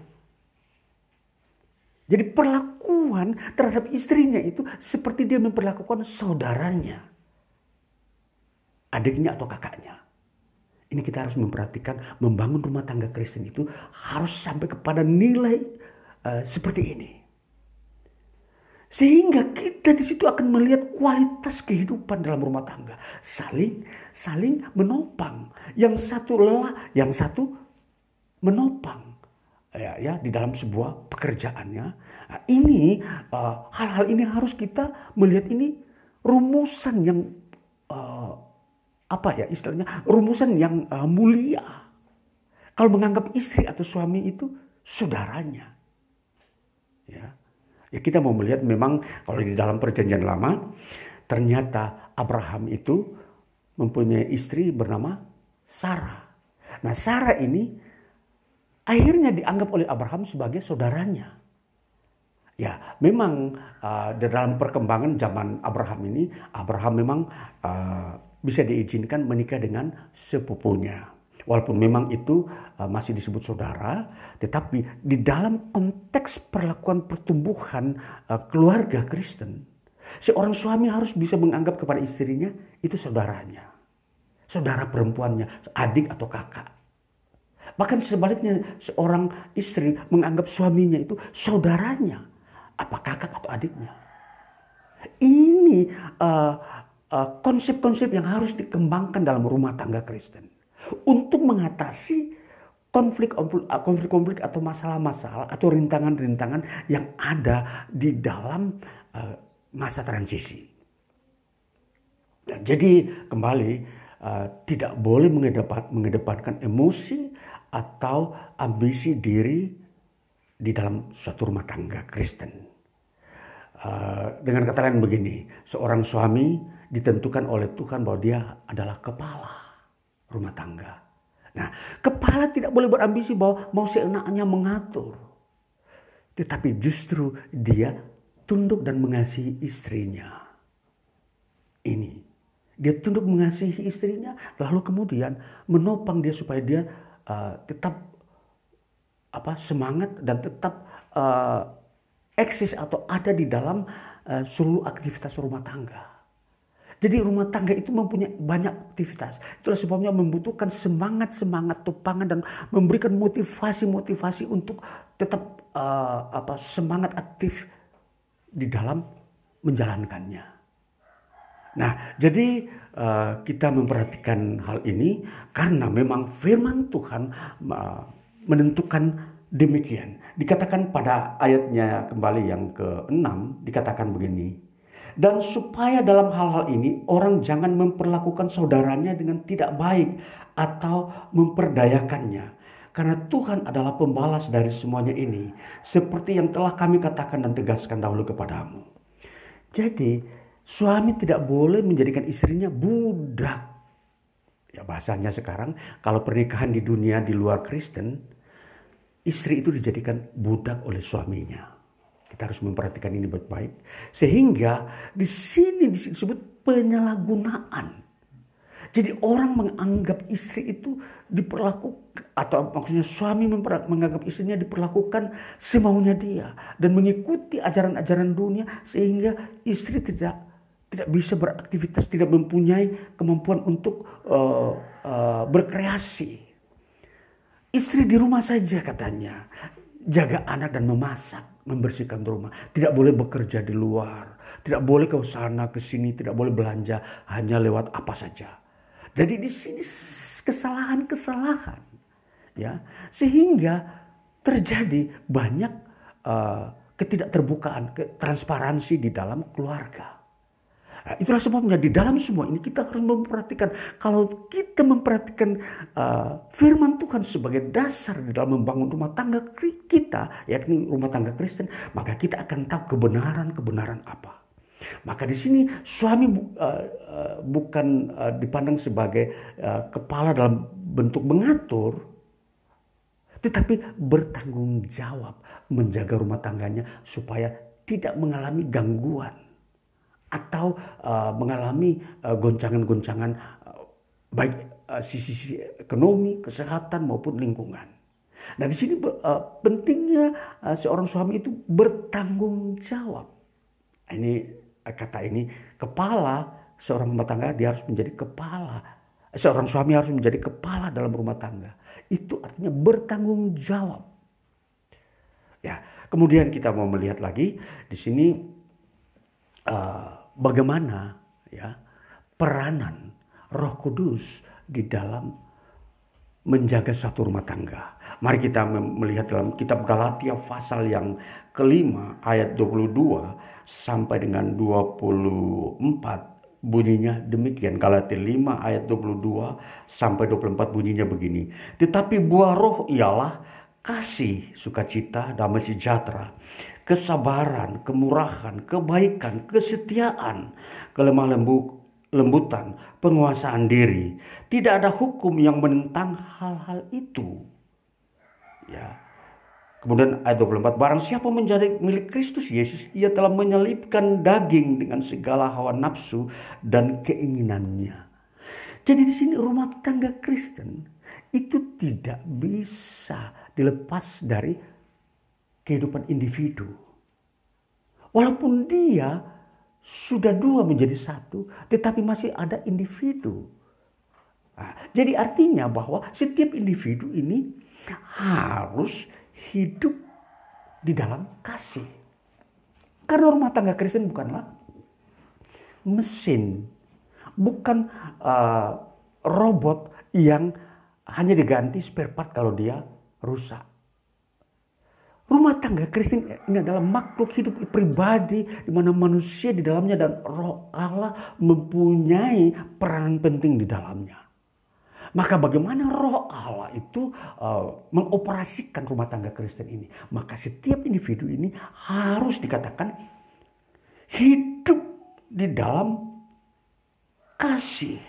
Jadi perlakuan terhadap istrinya itu seperti dia memperlakukan saudaranya. Adiknya atau kakaknya. Ini kita harus memperhatikan membangun rumah tangga Kristen itu harus sampai kepada nilai uh, seperti ini. Sehingga kita di situ akan melihat kualitas kehidupan dalam rumah tangga. Saling saling menopang. Yang satu lelah, yang satu menopang ya, ya di dalam sebuah pekerjaannya. Nah, ini eh, hal-hal uh, ini harus kita melihat ini rumusan yang uh, apa ya istilahnya rumusan yang uh, mulia. Kalau menganggap istri atau suami itu saudaranya, ya, ya kita mau melihat memang kalau di dalam perjanjian lama ternyata Abraham itu mempunyai istri bernama Sarah. Nah Sarah ini akhirnya dianggap oleh Abraham sebagai saudaranya. Ya, memang uh, dalam perkembangan zaman Abraham ini, Abraham memang uh, bisa diizinkan menikah dengan sepupunya. Walaupun memang itu uh, masih disebut saudara, tetapi di dalam konteks perlakuan pertumbuhan uh, keluarga Kristen, seorang suami harus bisa menganggap kepada istrinya itu saudaranya. Saudara perempuannya, adik atau kakak. Bahkan sebaliknya seorang istri menganggap suaminya itu saudaranya. Apa kakak atau adiknya. Ini uh, uh, konsep-konsep yang harus dikembangkan dalam rumah tangga Kristen. Untuk mengatasi konflik-konflik atau masalah-masalah atau rintangan-rintangan yang ada di dalam uh, masa transisi. Jadi kembali uh, tidak boleh mengedepankan emosi atau ambisi diri di dalam suatu rumah tangga Kristen. Uh, dengan kata lain begini, seorang suami ditentukan oleh Tuhan bahwa dia adalah kepala rumah tangga. Nah, kepala tidak boleh berambisi bahwa mau seenaknya mengatur. Tetapi justru dia tunduk dan mengasihi istrinya. Ini. Dia tunduk mengasihi istrinya, lalu kemudian menopang dia supaya dia uh, tetap apa semangat dan tetap uh, eksis atau ada di dalam uh, seluruh aktivitas rumah tangga. Jadi rumah tangga itu mempunyai banyak aktivitas. Itulah sebabnya membutuhkan semangat-semangat topangan dan memberikan motivasi-motivasi untuk tetap uh, apa semangat aktif di dalam menjalankannya. Nah, jadi uh, kita memperhatikan hal ini karena memang firman Tuhan uh, menentukan demikian. Dikatakan pada ayatnya kembali yang ke-6 dikatakan begini. Dan supaya dalam hal-hal ini orang jangan memperlakukan saudaranya dengan tidak baik atau memperdayakannya. Karena Tuhan adalah pembalas dari semuanya ini. Seperti yang telah kami katakan dan tegaskan dahulu kepadamu. Jadi Suami tidak boleh menjadikan istrinya budak. Ya bahasanya sekarang kalau pernikahan di dunia di luar Kristen, istri itu dijadikan budak oleh suaminya. Kita harus memperhatikan ini baik-baik. Sehingga di sini disebut penyalahgunaan. Jadi orang menganggap istri itu diperlakukan atau maksudnya suami menganggap istrinya diperlakukan semaunya dia dan mengikuti ajaran-ajaran dunia sehingga istri tidak tidak bisa beraktivitas, tidak mempunyai kemampuan untuk uh, uh, berkreasi. Istri di rumah saja katanya, jaga anak dan memasak, membersihkan rumah. Tidak boleh bekerja di luar, tidak boleh ke sana ke sini, tidak boleh belanja hanya lewat apa saja. Jadi di sini kesalahan-kesalahan ya sehingga terjadi banyak uh, ketidakterbukaan, transparansi di dalam keluarga. Nah, itulah sebabnya di dalam semua ini kita harus memperhatikan kalau kita memperhatikan uh, firman Tuhan sebagai dasar di dalam membangun rumah tangga kita, yakni rumah tangga Kristen, maka kita akan tahu kebenaran-kebenaran apa. Maka di sini suami uh, uh, bukan uh, dipandang sebagai uh, kepala dalam bentuk mengatur, tetapi bertanggung jawab menjaga rumah tangganya supaya tidak mengalami gangguan atau uh, mengalami uh, goncangan-goncangan uh, baik uh, sisi, ekonomi, kesehatan maupun lingkungan. Nah di sini uh, pentingnya uh, seorang suami itu bertanggung jawab. Ini uh, kata ini kepala seorang rumah tangga dia harus menjadi kepala. Seorang suami harus menjadi kepala dalam rumah tangga. Itu artinya bertanggung jawab. Ya, kemudian kita mau melihat lagi di sini uh, bagaimana ya peranan Roh Kudus di dalam menjaga satu rumah tangga. Mari kita melihat dalam kitab Galatia pasal yang kelima ayat 22 sampai dengan 24 bunyinya demikian. Galatia 5 ayat 22 sampai 24 bunyinya begini. Tetapi buah roh ialah kasih, sukacita, damai sejahtera, kesabaran, kemurahan, kebaikan, kesetiaan, kelemah lembut, lembutan, penguasaan diri. Tidak ada hukum yang menentang hal-hal itu. Ya. Kemudian ayat 24, barang siapa menjadi milik Kristus Yesus, ia telah menyelipkan daging dengan segala hawa nafsu dan keinginannya. Jadi di sini rumah tangga Kristen itu tidak bisa dilepas dari kehidupan individu. Walaupun dia sudah dua menjadi satu, tetapi masih ada individu. Nah, jadi artinya bahwa setiap individu ini harus hidup di dalam kasih. Karena rumah tangga Kristen bukanlah mesin, bukan uh, robot yang hanya diganti spare part kalau dia rusak. Rumah tangga Kristen ini adalah makhluk hidup pribadi di mana manusia di dalamnya dan roh Allah mempunyai peran penting di dalamnya. Maka bagaimana roh Allah itu uh, mengoperasikan rumah tangga Kristen ini? Maka setiap individu ini harus dikatakan hidup di dalam kasih.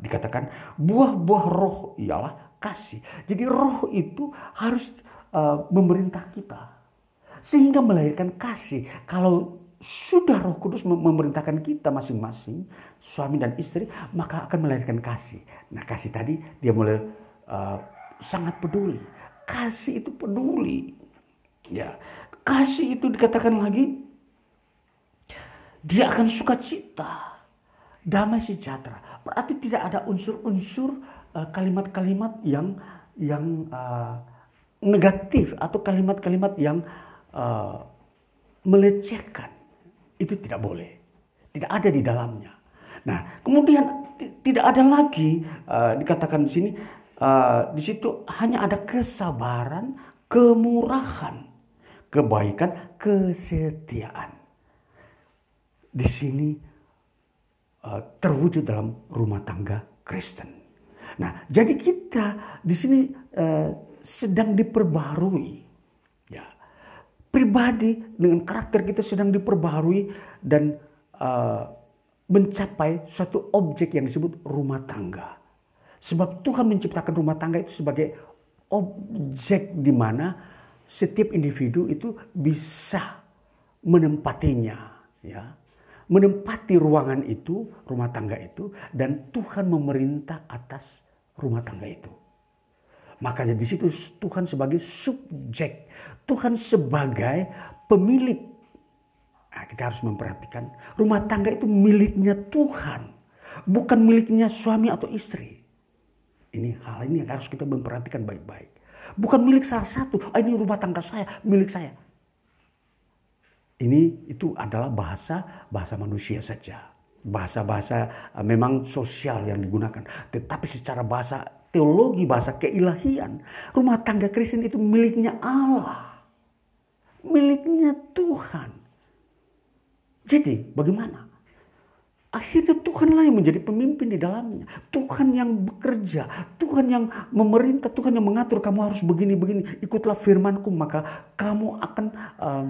Dikatakan buah-buah roh ialah kasih. Jadi roh itu harus uh, memerintah kita sehingga melahirkan kasih. Kalau sudah Roh Kudus memerintahkan kita masing-masing, suami dan istri, maka akan melahirkan kasih. Nah, kasih tadi dia mulai uh, sangat peduli. Kasih itu peduli. Ya, kasih itu dikatakan lagi dia akan suka cita, damai sejahtera. Berarti tidak ada unsur-unsur uh, kalimat-kalimat yang yang uh, negatif atau kalimat-kalimat yang uh, melecehkan itu tidak boleh, tidak ada di dalamnya. Nah, kemudian tidak ada lagi uh, dikatakan di sini uh, di situ hanya ada kesabaran, kemurahan, kebaikan, kesetiaan. Di sini uh, terwujud dalam rumah tangga Kristen. Nah, jadi kita di sini uh, sedang diperbarui. Ya. Pribadi dengan karakter kita sedang diperbarui dan uh, mencapai suatu objek yang disebut rumah tangga. Sebab Tuhan menciptakan rumah tangga itu sebagai objek di mana setiap individu itu bisa menempatinya, ya, menempati ruangan itu, rumah tangga itu, dan Tuhan memerintah atas rumah tangga itu. Makanya di situ Tuhan sebagai subjek, Tuhan sebagai pemilik. Nah, kita harus memperhatikan rumah tangga itu miliknya Tuhan, bukan miliknya suami atau istri. Ini hal ini yang harus kita memperhatikan baik-baik. Bukan milik salah satu, ah, ini rumah tangga saya, milik saya. Ini itu adalah bahasa bahasa manusia saja. Bahasa-bahasa eh, memang sosial yang digunakan. Tetapi secara bahasa teologi, bahasa keilahian. Rumah tangga Kristen itu miliknya Allah. Miliknya Tuhan. Jadi bagaimana? Akhirnya Tuhanlah yang menjadi pemimpin di dalamnya. Tuhan yang bekerja, Tuhan yang memerintah, Tuhan yang mengatur kamu harus begini-begini. Ikutlah firmanku maka kamu akan uh,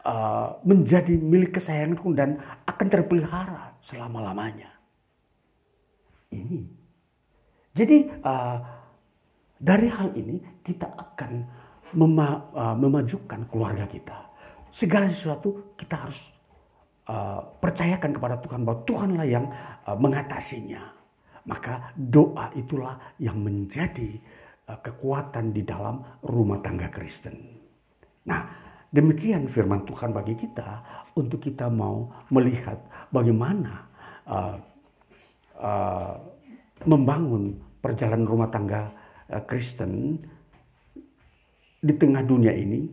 uh, menjadi milik kesayanganku dan akan terpelihara selama-lamanya. Ini jadi uh, dari hal ini kita akan mema uh, memajukan keluarga kita. Segala sesuatu kita harus uh, percayakan kepada Tuhan bahwa Tuhanlah yang uh, mengatasinya. Maka doa itulah yang menjadi uh, kekuatan di dalam rumah tangga Kristen. Nah, demikian firman Tuhan bagi kita untuk kita mau melihat bagaimana uh, uh, membangun perjalanan rumah tangga uh, Kristen di tengah dunia ini,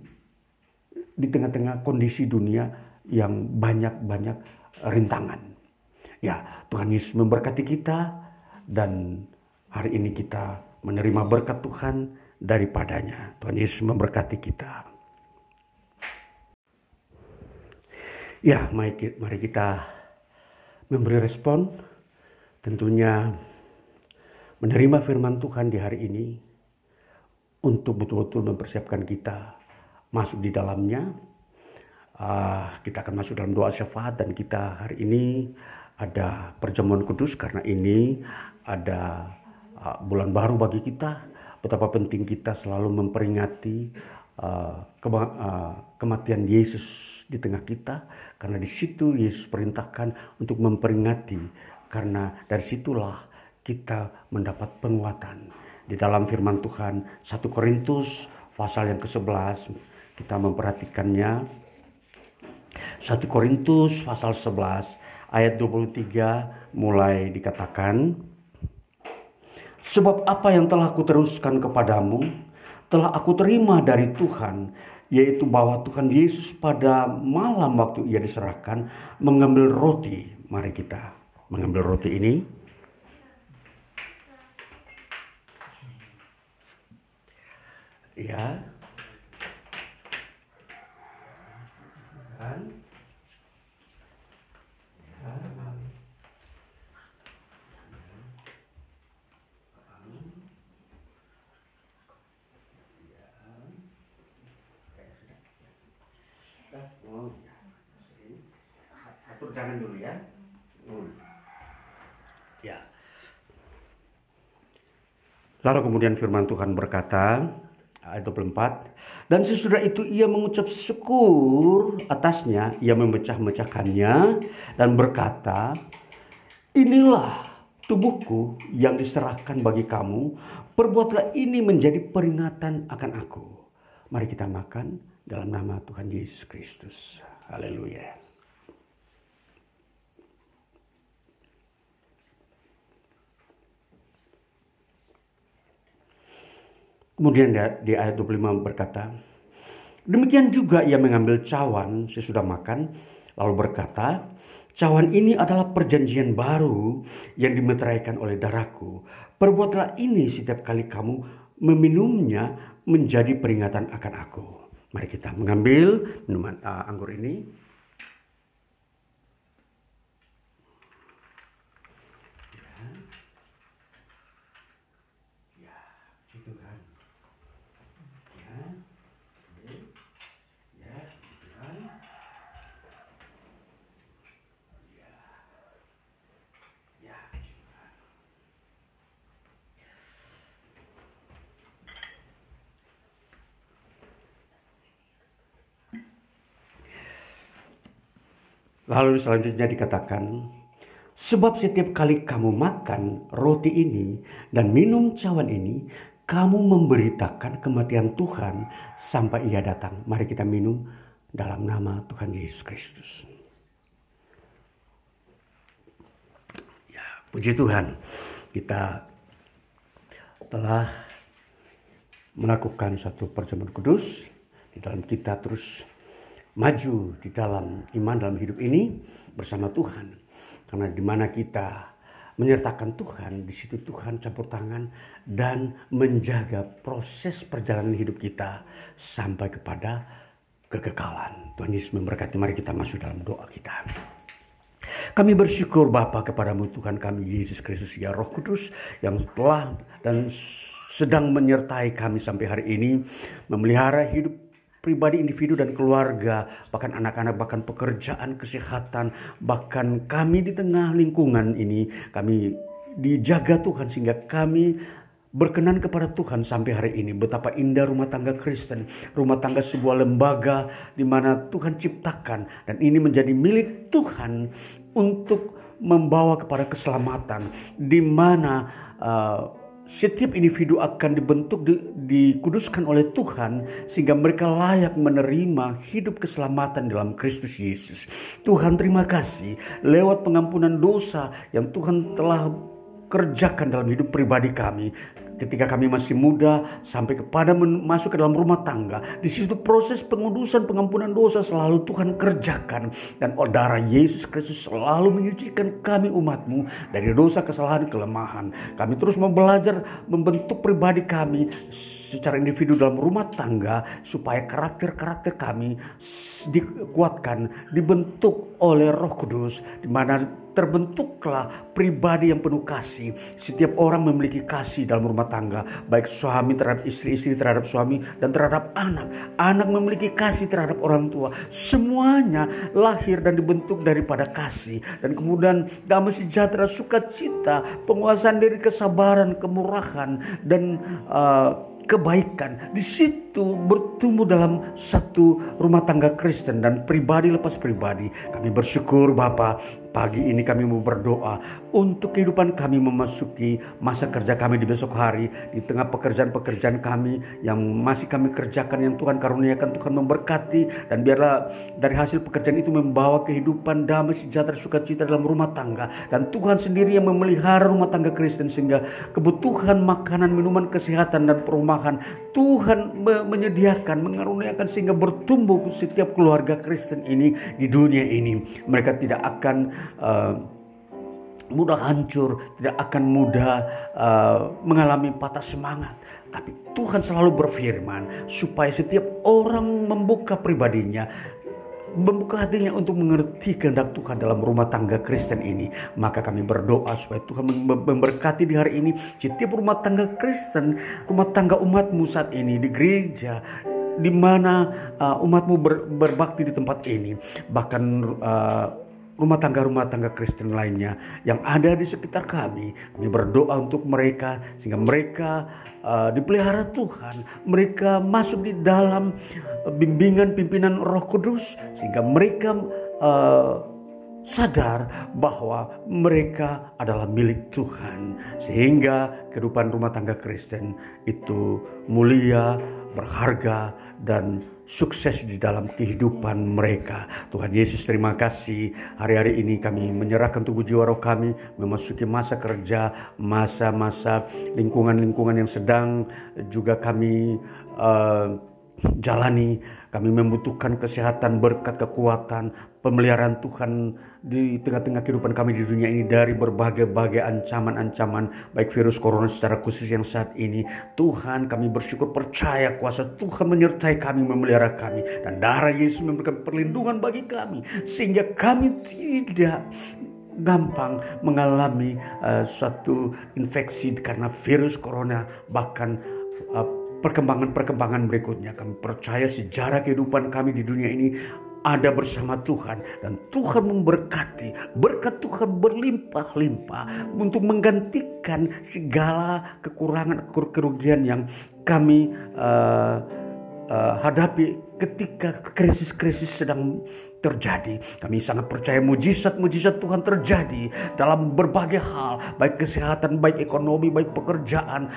di tengah-tengah kondisi dunia yang banyak-banyak rintangan. Ya, Tuhan Yesus memberkati kita dan hari ini kita menerima berkat Tuhan daripadanya. Tuhan Yesus memberkati kita. Ya, mari kita memberi respon. Tentunya menerima firman Tuhan di hari ini untuk betul-betul mempersiapkan kita masuk di dalamnya. Uh, kita akan masuk dalam doa syafaat dan kita hari ini ada perjamuan kudus karena ini ada uh, bulan baru bagi kita. Betapa penting kita selalu memperingati uh, uh, kematian Yesus di tengah kita karena di situ Yesus perintahkan untuk memperingati karena dari situlah kita mendapat penguatan. Di dalam firman Tuhan 1 Korintus pasal yang ke-11 kita memperhatikannya. 1 Korintus pasal 11 ayat 23 mulai dikatakan Sebab apa yang telah aku teruskan kepadamu telah aku terima dari Tuhan yaitu bahwa Tuhan Yesus pada malam waktu ia diserahkan mengambil roti. Mari kita mengambil roti ini. Ya kan atur dulu ya. Hmm. ya. Lalu kemudian firman Tuhan berkata ayat 24 dan sesudah itu ia mengucap syukur atasnya. Ia memecah-mecahkannya dan berkata inilah tubuhku yang diserahkan bagi kamu. Perbuatlah ini menjadi peringatan akan aku. Mari kita makan dalam nama Tuhan Yesus Kristus. Haleluya Kemudian di ayat 25 berkata, Demikian juga ia mengambil cawan sesudah makan, lalu berkata, Cawan ini adalah perjanjian baru yang dimeteraikan oleh darahku. Perbuatlah ini setiap kali kamu meminumnya menjadi peringatan akan aku. Mari kita mengambil minuman uh, anggur ini. Lalu selanjutnya dikatakan, Sebab setiap kali kamu makan roti ini dan minum cawan ini, kamu memberitakan kematian Tuhan sampai ia datang. Mari kita minum dalam nama Tuhan Yesus Kristus. Ya, puji Tuhan, kita telah melakukan satu perjamuan kudus di dalam kita terus maju di dalam iman dalam hidup ini bersama Tuhan. Karena di mana kita menyertakan Tuhan, di situ Tuhan campur tangan dan menjaga proses perjalanan hidup kita sampai kepada kekekalan. Tuhan Yesus memberkati. Mari kita masuk dalam doa kita. Kami bersyukur Bapa kepadamu Tuhan kami Yesus Kristus ya Roh Kudus yang telah dan sedang menyertai kami sampai hari ini memelihara hidup pribadi individu dan keluarga, bahkan anak-anak, bahkan pekerjaan, kesehatan, bahkan kami di tengah lingkungan ini, kami dijaga Tuhan sehingga kami berkenan kepada Tuhan sampai hari ini. Betapa indah rumah tangga Kristen, rumah tangga sebuah lembaga di mana Tuhan ciptakan dan ini menjadi milik Tuhan untuk membawa kepada keselamatan di mana uh, setiap individu akan dibentuk di, dikuduskan oleh Tuhan sehingga mereka layak menerima hidup keselamatan dalam Kristus Yesus. Tuhan terima kasih lewat pengampunan dosa yang Tuhan telah kerjakan dalam hidup pribadi kami ketika kami masih muda sampai kepada masuk ke dalam rumah tangga. Di situ proses pengudusan pengampunan dosa selalu Tuhan kerjakan dan darah Yesus Kristus selalu menyucikan kami umatmu dari dosa kesalahan kelemahan. Kami terus mau membentuk pribadi kami secara individu dalam rumah tangga supaya karakter-karakter kami dikuatkan, dibentuk oleh Roh Kudus di mana terbentuklah pribadi yang penuh kasih. Setiap orang memiliki kasih dalam rumah tangga, baik suami terhadap istri, istri terhadap suami, dan terhadap anak. Anak memiliki kasih terhadap orang tua. Semuanya lahir dan dibentuk daripada kasih. Dan kemudian damai sejahtera, sukacita, penguasaan diri, kesabaran, kemurahan, dan uh, kebaikan. Di situ bertumbuh dalam satu rumah tangga Kristen dan pribadi lepas pribadi. Kami bersyukur Bapak Pagi ini kami mau berdoa untuk kehidupan kami memasuki masa kerja kami di besok hari. Di tengah pekerjaan-pekerjaan kami yang masih kami kerjakan yang Tuhan karuniakan Tuhan memberkati. Dan biarlah dari hasil pekerjaan itu membawa kehidupan damai sejahtera sukacita dalam rumah tangga. Dan Tuhan sendiri yang memelihara rumah tangga Kristen sehingga kebutuhan makanan, minuman, kesehatan dan perumahan Tuhan menyediakan, mengaruniakan sehingga bertumbuh setiap keluarga Kristen ini di dunia ini. Mereka tidak akan mudah hancur, tidak akan mudah uh, mengalami patah semangat. Tapi Tuhan selalu berfirman supaya setiap orang membuka pribadinya, membuka hatinya untuk mengerti kehendak Tuhan dalam rumah tangga Kristen ini. Maka kami berdoa supaya Tuhan memberkati di hari ini setiap rumah tangga Kristen, rumah tangga umatmu saat ini di gereja, di mana uh, umatmu ber, berbakti di tempat ini. Bahkan uh, rumah tangga-rumah tangga Kristen lainnya yang ada di sekitar kami. Kami berdoa untuk mereka sehingga mereka uh, dipelihara Tuhan, mereka masuk di dalam bimbingan pimpinan Roh Kudus sehingga mereka uh, sadar bahwa mereka adalah milik Tuhan sehingga kehidupan rumah tangga Kristen itu mulia, berharga dan sukses di dalam kehidupan mereka. Tuhan Yesus terima kasih hari-hari ini kami menyerahkan tubuh jiwa roh kami memasuki masa kerja, masa-masa lingkungan-lingkungan yang sedang juga kami uh, jalani. Kami membutuhkan kesehatan, berkat, kekuatan, pemeliharaan Tuhan di tengah-tengah kehidupan kami di dunia ini dari berbagai-bagai ancaman-ancaman baik virus corona secara khusus yang saat ini. Tuhan kami bersyukur percaya kuasa Tuhan menyertai kami memelihara kami. Dan darah Yesus memberikan perlindungan bagi kami sehingga kami tidak gampang mengalami uh, suatu infeksi karena virus corona bahkan uh, perkembangan-perkembangan berikutnya. Kami percaya sejarah kehidupan kami di dunia ini ada bersama Tuhan dan Tuhan memberkati berkat Tuhan berlimpah-limpah untuk menggantikan segala kekurangan kerugian yang kami uh, uh, hadapi ketika krisis-krisis sedang terjadi. Kami sangat percaya mujizat-mujizat Tuhan terjadi dalam berbagai hal, baik kesehatan, baik ekonomi, baik pekerjaan,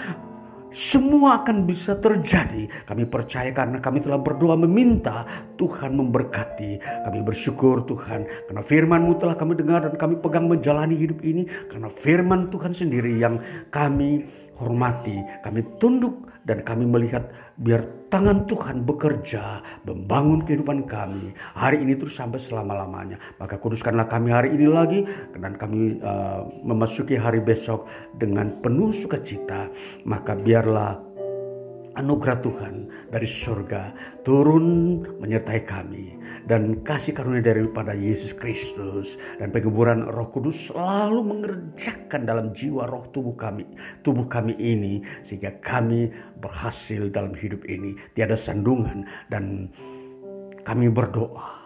semua akan bisa terjadi. Kami percaya karena kami telah berdoa meminta Tuhan memberkati. Kami bersyukur Tuhan karena firman-Mu telah kami dengar dan kami pegang menjalani hidup ini. Karena firman Tuhan sendiri yang kami hormati. Kami tunduk dan kami melihat biar tangan Tuhan bekerja membangun kehidupan kami. Hari ini terus sampai selama-lamanya. Maka kuduskanlah kami hari ini lagi dan kami uh, memasuki hari besok dengan penuh sukacita. Maka biarlah anugerah Tuhan dari surga turun menyertai kami dan kasih karunia daripada Yesus Kristus dan penguburan Roh Kudus selalu mengerjakan dalam jiwa roh tubuh kami tubuh kami ini sehingga kami berhasil dalam hidup ini tiada sandungan dan kami berdoa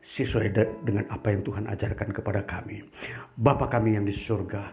sesuai dengan apa yang Tuhan ajarkan kepada kami. Bapa kami yang di surga,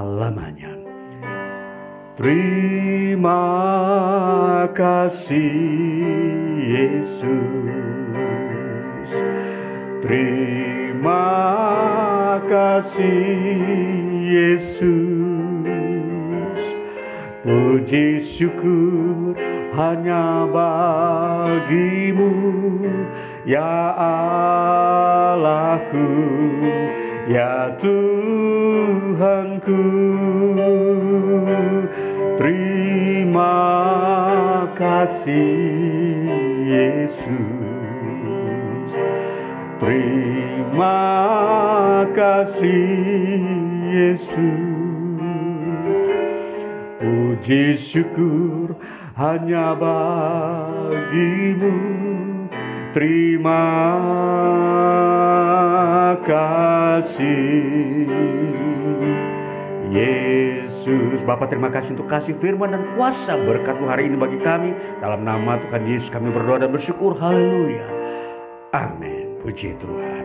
selama-lamanya. Terima kasih Yesus. Terima kasih Yesus. Puji syukur hanya bagimu ya Allahku ya Tuhanku terima kasih Yesus. Terima kasih Yesus. Puji syukur hanya bagimu terima kasih. Yesus Bapak terima kasih untuk kasih firman dan kuasa berkatmu hari ini bagi kami. Dalam nama Tuhan Yesus kami berdoa dan bersyukur. Haleluya. Amin. Puji Tuhan